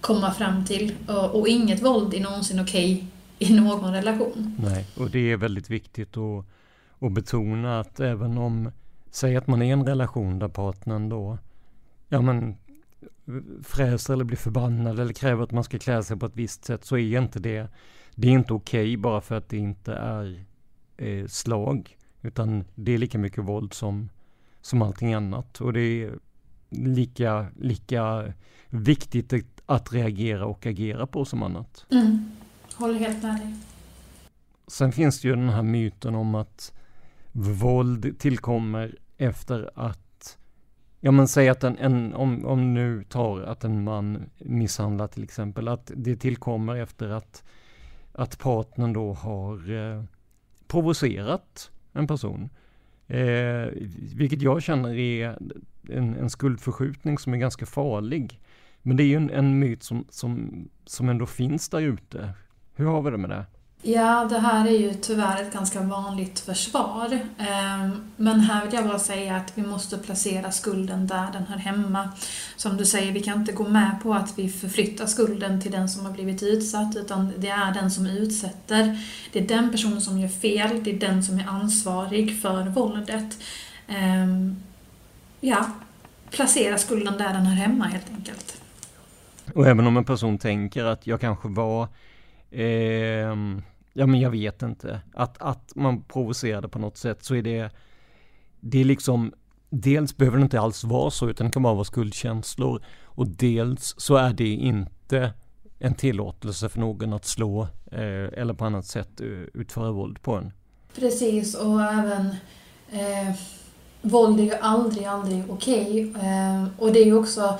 komma fram till. Och inget våld är någonsin okej okay i någon relation. Nej, och det är väldigt viktigt att, att betona att även om, säg att man är i en relation där partnern då, ja men fräser eller blir förbannad eller kräver att man ska klä sig på ett visst sätt så är inte det, det är inte okej okay bara för att det inte är eh, slag. Utan det är lika mycket våld som, som allting annat. Och det är lika, lika viktigt att reagera och agera på som annat. Mm. Håller helt med dig. Sen finns det ju den här myten om att våld tillkommer efter att Ja men säg att en, en om, om nu tar att en man misshandlar till exempel, att det tillkommer efter att, att partnern då har eh, provocerat en person. Eh, vilket jag känner är en, en skuldförskjutning som är ganska farlig. Men det är ju en, en myt som, som, som ändå finns där ute. Hur har vi det med det? Ja, det här är ju tyvärr ett ganska vanligt försvar. Ehm, men här vill jag bara säga att vi måste placera skulden där den hör hemma. Som du säger, vi kan inte gå med på att vi förflyttar skulden till den som har blivit utsatt, utan det är den som utsätter. Det är den personen som gör fel, det är den som är ansvarig för våldet. Ehm, ja, placera skulden där den hör hemma helt enkelt. Och även om en person tänker att jag kanske var eh, ja men jag vet inte, att, att man provocerade på något sätt så är det, det är liksom, dels behöver det inte alls vara så utan det kan bara vara skuldkänslor och dels så är det inte en tillåtelse för någon att slå eh, eller på annat sätt eh, utföra våld på en. Precis, och även eh, våld är ju aldrig, aldrig okej. Okay. Eh, och det är ju också,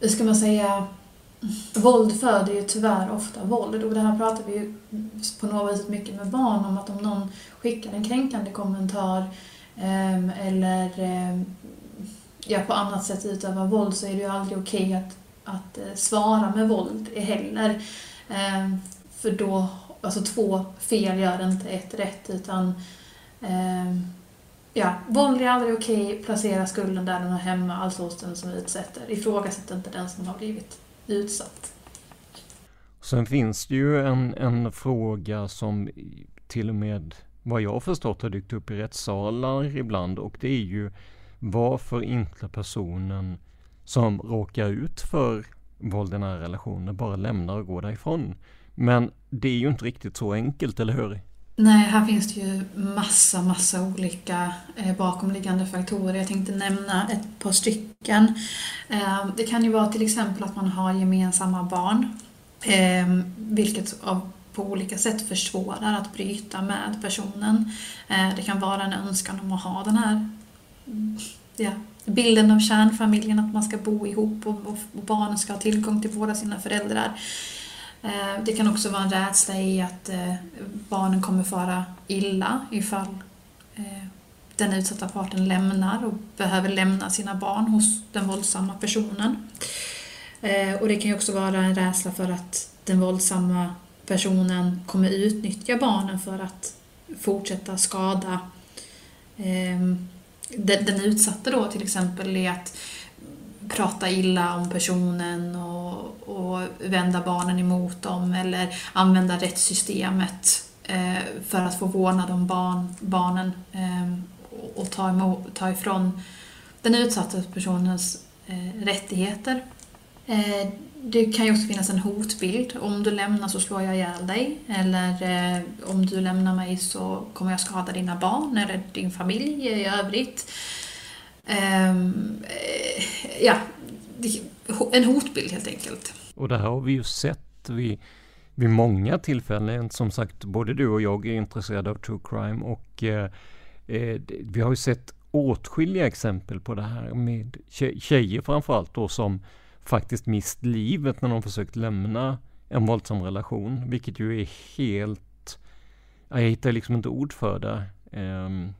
hur ska man säga, våld föder ju tyvärr ofta våld. Och det här pratar vi ju på något vis mycket med barn om att om någon skickar en kränkande kommentar ehm, eller ehm, ja, på annat sätt utövar våld så är det ju aldrig okej okay att, att eh, svara med våld heller. Ehm, för då, alltså två fel gör inte ett rätt utan ja, våld är aldrig okej, placera skulden där den hör hemma, alltså hos den som utsätter. Ifrågasätt inte den som har blivit utsatt. Sen finns det ju en, en fråga som till och med vad jag har förstått har dykt upp i rättssalar ibland och det är ju varför inte personen som råkar ut för våld i nära relationer bara lämnar och går därifrån. Men det är ju inte riktigt så enkelt, eller hur? Nej, här finns det ju massa, massa olika eh, bakomliggande faktorer. Jag tänkte nämna ett par stycken. Eh, det kan ju vara till exempel att man har gemensamma barn, eh, vilket av, på olika sätt försvårar att bryta med personen. Eh, det kan vara en önskan om att ha den här ja, bilden av kärnfamiljen, att man ska bo ihop och, och, och barnen ska ha tillgång till båda sina föräldrar. Eh, det kan också vara en rädsla i att eh, barnen kommer fara illa ifall eh, den utsatta parten lämnar och behöver lämna sina barn hos den våldsamma personen. Och det kan också vara en rädsla för att den våldsamma personen kommer utnyttja barnen för att fortsätta skada den utsatta då till exempel i att prata illa om personen och, och vända barnen emot dem eller använda rättssystemet eh, för att få vårdnad om barn, barnen eh, och ta, emot, ta ifrån den utsatta personens eh, rättigheter. Eh, det kan ju också finnas en hotbild. Om du lämnar så slår jag ihjäl dig. Eller eh, om du lämnar mig så kommer jag skada dina barn eller din familj i övrigt. Ehm, eh, ja, en hotbild helt enkelt. Och det här har vi ju sett vid, vid många tillfällen. Som sagt, både du och jag är intresserade av true crime och eh, eh vi har ju sett åtskilliga exempel på det här med tjejer framförallt då som faktiskt mist livet när de försökt lämna en våldsam relation, vilket ju är helt... Jag hittar liksom inte ord för det. Ehm,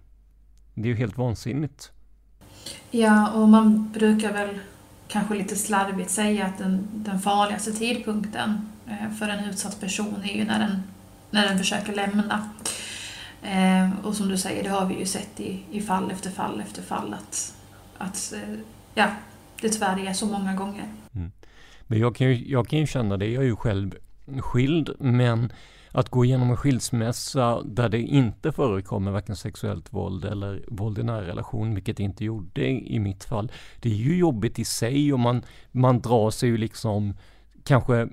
det är ju helt vansinnigt. Ja, och man brukar väl kanske lite slarvigt säga att den, den farligaste tidpunkten eh, för en utsatt person är ju när den, när den försöker lämna. Eh, och som du säger, det har vi ju sett i, i fall efter fall efter fall att, att eh, ja, det tyvärr är så många gånger. Mm. Men jag kan, ju, jag kan ju känna det, jag är ju själv skild, men att gå igenom en skilsmässa där det inte förekommer varken sexuellt våld eller våld i nära relation, vilket det inte gjorde i mitt fall. Det är ju jobbigt i sig och man, man drar sig ju liksom kanske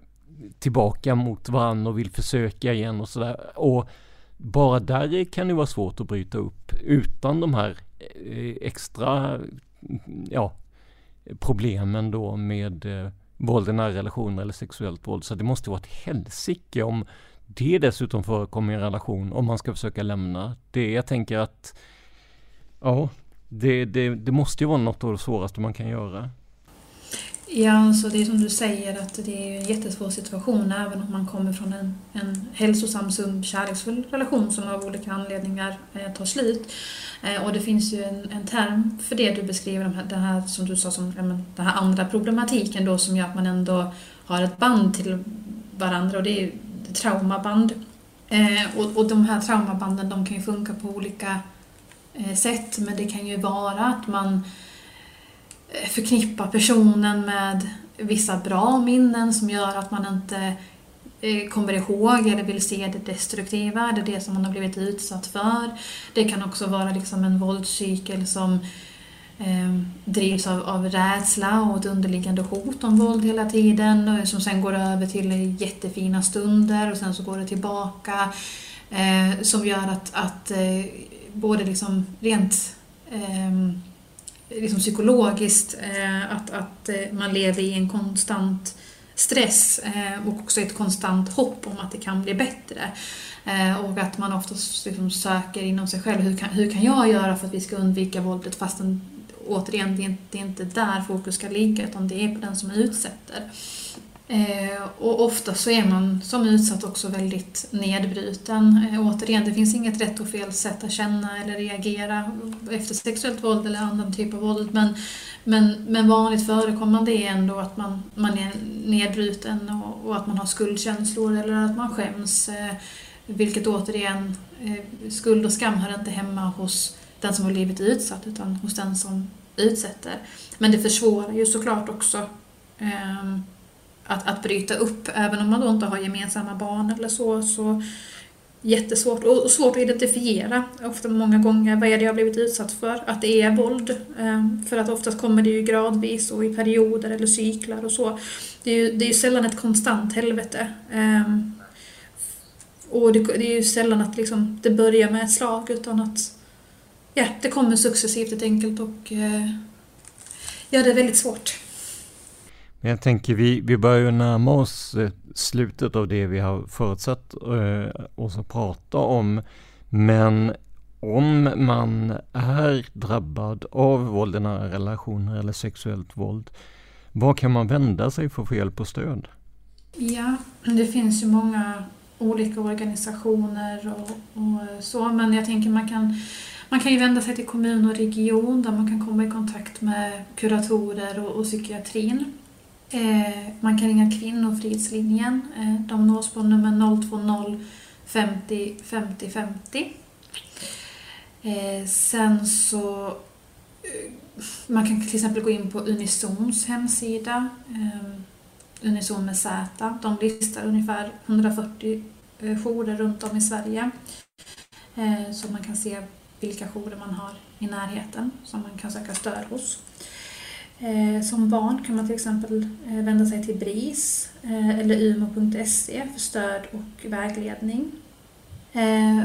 tillbaka mot varandra och vill försöka igen och sådär. Och bara där kan det vara svårt att bryta upp utan de här eh, extra ja, problemen då med eh, våld i nära relationer eller sexuellt våld. Så det måste vara ett helsike om det dessutom förekommer i en relation om man ska försöka lämna. Det jag tänker att ja, det, det, det måste ju vara något av det svåraste man kan göra. Ja, så det är som du säger att det är en jättesvår situation även om man kommer från en, en hälsosam, sund, kärleksfull relation som av olika anledningar eh, tar slut. Eh, och det finns ju en, en term för det du beskriver, den här, den här som du sa, som, den här andra problematiken då som gör att man ändå har ett band till varandra och det är traumaband. Eh, och, och de här traumabanden de kan ju funka på olika eh, sätt men det kan ju vara att man eh, förknippar personen med vissa bra minnen som gör att man inte eh, kommer ihåg eller vill se det destruktiva, det, det som man har blivit utsatt för. Det kan också vara liksom en våldscykel som eh, drivs av, av rädsla och ett underliggande hot om våld hela tiden eh, som sen går över till jättefina stunder och sen så går det tillbaka. Eh, som gör att, att eh, både liksom rent eh, liksom psykologiskt eh, att, att eh, man lever i en konstant stress eh, och också ett konstant hopp om att det kan bli bättre. Eh, och att man oftast liksom söker inom sig själv, hur kan, hur kan jag göra för att vi ska undvika våldet fastän återigen, det är, inte, det är inte där fokus ska ligga utan det är på den som utsätter. Eh, och ofta så är man som utsatt också väldigt nedbruten. Eh, återigen, det finns inget rätt och fel sätt att känna eller reagera efter sexuellt våld eller annan typ av våld. Men, men, men vanligt förekommande är ändå att man, man är nedbruten och, och att man har skuldkänslor eller att man skäms. Eh, vilket återigen, eh, skuld och skam hör inte hemma hos den som har blivit utsatt utan hos den som utsätter. Men det försvårar ju såklart också eh, att, att bryta upp, även om man då inte har gemensamma barn eller så, så jättesvårt och svårt att identifiera ofta många gånger vad är det jag blivit utsatt för, att det är våld. Eh, för att oftast kommer det ju gradvis och i perioder eller cyklar och så. Det är ju, det är ju sällan ett konstant helvete. Eh, och det, det är ju sällan att liksom, det börjar med ett slag utan att ja, det kommer successivt helt enkelt och eh, ja, det är väldigt svårt. Men jag tänker vi, vi börjar ju närma oss eh, slutet av det vi har förutsatt eh, oss att prata om. Men om man är drabbad av våld i nära relationer eller sexuellt våld, var kan man vända sig för att få hjälp och stöd? Ja, det finns ju många olika organisationer och, och så, men jag tänker man kan man kan ju vända sig till kommun och region där man kan komma i kontakt med kuratorer och, och psykiatrin. Eh, man kan ringa Kvinnofridslinjen. Eh, de nås på nummer 020 50 50 50. Eh, sen så eh, man kan till exempel gå in på Unisons hemsida, eh, Unison med Z. De listar ungefär 140 eh, jourer runt om i Sverige. Eh, så man kan se vilka jourer man har i närheten som man kan söka stöd hos. Eh, som barn kan man till exempel eh, vända sig till BRIS eh, eller umo.se för stöd och vägledning.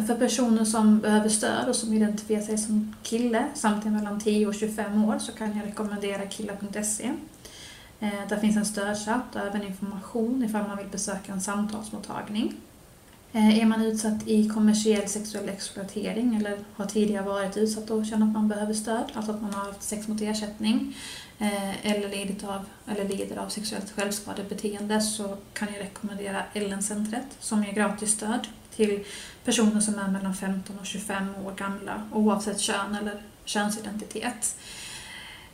För personer som behöver stöd och som identifierar sig som kille, samtidigt mellan 10 och 25 år, så kan jag rekommendera killa.se. Där finns en stödchatt och även information ifall man vill besöka en samtalsmottagning. Eh, är man utsatt i kommersiell sexuell exploatering eller har tidigare varit utsatt och känner att man behöver stöd, alltså att man har haft sex mot ersättning, eh, eller, lidit av, eller lider av sexuellt självskadebeteende så kan jag rekommendera Ellencentret som ger gratis stöd till personer som är mellan 15 och 25 år gamla oavsett kön eller könsidentitet.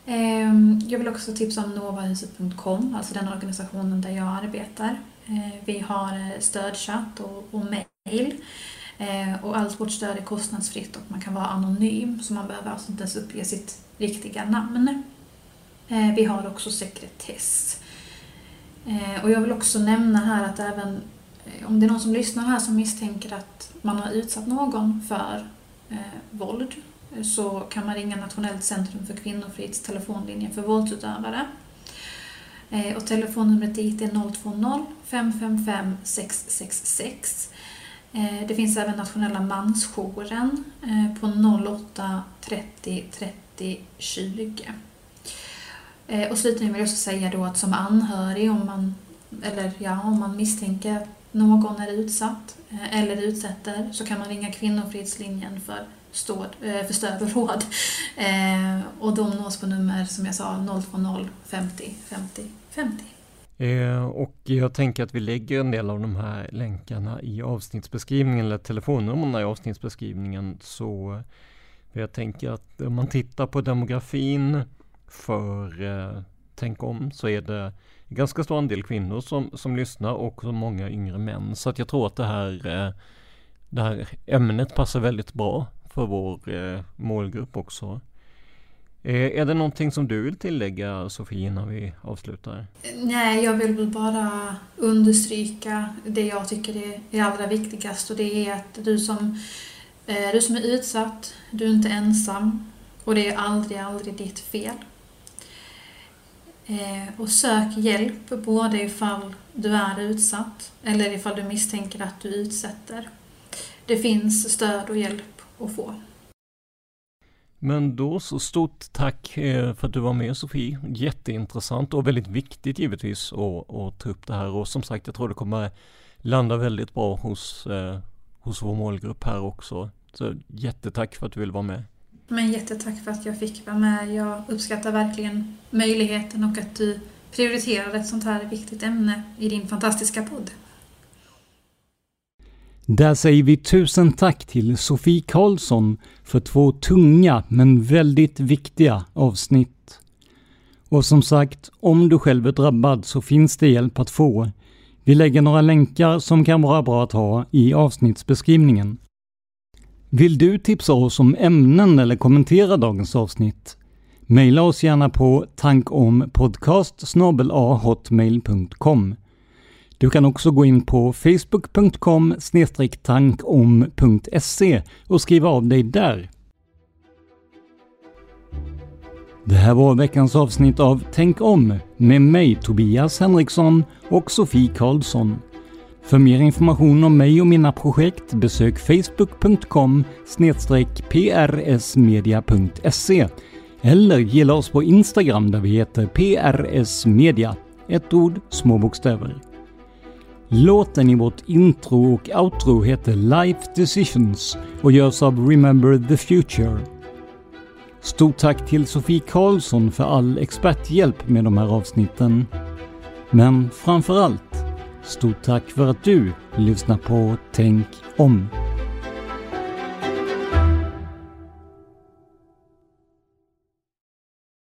Ehm, jag vill också tipsa om novahuset.com, alltså den organisationen där jag arbetar. Eh, vi har eh, stödchatt och, och mejl. Eh, och allt vårt stöd är kostnadsfritt och man kan vara anonym så man behöver alltså inte ens uppge sitt riktiga namn. Vi har också sekretess. Och jag vill också nämna här att även om det är någon som lyssnar här som misstänker att man har utsatt någon för våld så kan man ringa Nationellt centrum för kvinnofrids telefonlinje för våldsutövare. Eh, och telefonnumret dit är 020 555 666. Det finns även nationella mansjouren eh, på 08 30 30 20. Och slutligen vill jag också säga då att som anhörig, om man, eller ja, om man misstänker att någon är utsatt eh, eller utsätter så kan man ringa Kvinnofridslinjen för, stöd, för stöd och råd. Och de nås på nummer som jag sa 020 50 50 50. Eh, och jag tänker att vi lägger en del av de här länkarna i avsnittsbeskrivningen eller telefonnumren i avsnittsbeskrivningen så jag tänker att om man tittar på demografin för eh, Tänk om så är det ganska stor andel kvinnor som, som lyssnar och många yngre män. Så att jag tror att det här, eh, det här ämnet passar väldigt bra för vår eh, målgrupp också. Eh, är det någonting som du vill tillägga Sofie innan vi avslutar? Nej, jag vill väl bara understryka det jag tycker är allra viktigast och det är att du som, eh, du som är utsatt, du är inte ensam Och det är aldrig, aldrig ditt fel. Eh, och sök hjälp både ifall du är utsatt eller ifall du misstänker att du utsätter. Det finns stöd och hjälp att få. Men då så stort tack eh, för att du var med Sofie. Jätteintressant och väldigt viktigt givetvis att, att ta upp det här och som sagt jag tror det kommer landa väldigt bra hos, eh, hos vår målgrupp här också. Så jättetack för att du vill vara med. Men jättetack för att jag fick vara med. Jag uppskattar verkligen möjligheten och att du prioriterar ett sånt här viktigt ämne i din fantastiska podd. Där säger vi tusen tack till Sofie Karlsson för två tunga men väldigt viktiga avsnitt. Och som sagt, om du själv är drabbad så finns det hjälp att få. Vi lägger några länkar som kan vara bra att ha i avsnittsbeskrivningen. Vill du tipsa oss om ämnen eller kommentera dagens avsnitt? Maila oss gärna på tankompodcast hotmail.com. Du kan också gå in på facebook.com tankom.se och skriva av dig där. Det här var veckans avsnitt av Tänk om med mig Tobias Henriksson och Sofie Karlsson. För mer information om mig och mina projekt besök facebook.com prsmedia.se eller gilla oss på Instagram där vi heter prsmedia. Ett ord, små bokstäver. Låten i vårt intro och outro heter Life Decisions och görs av Remember the Future. Stort tack till Sofie Karlsson för all experthjälp med de här avsnitten. Men framför allt, stort tack för att du lyssnar på Tänk om.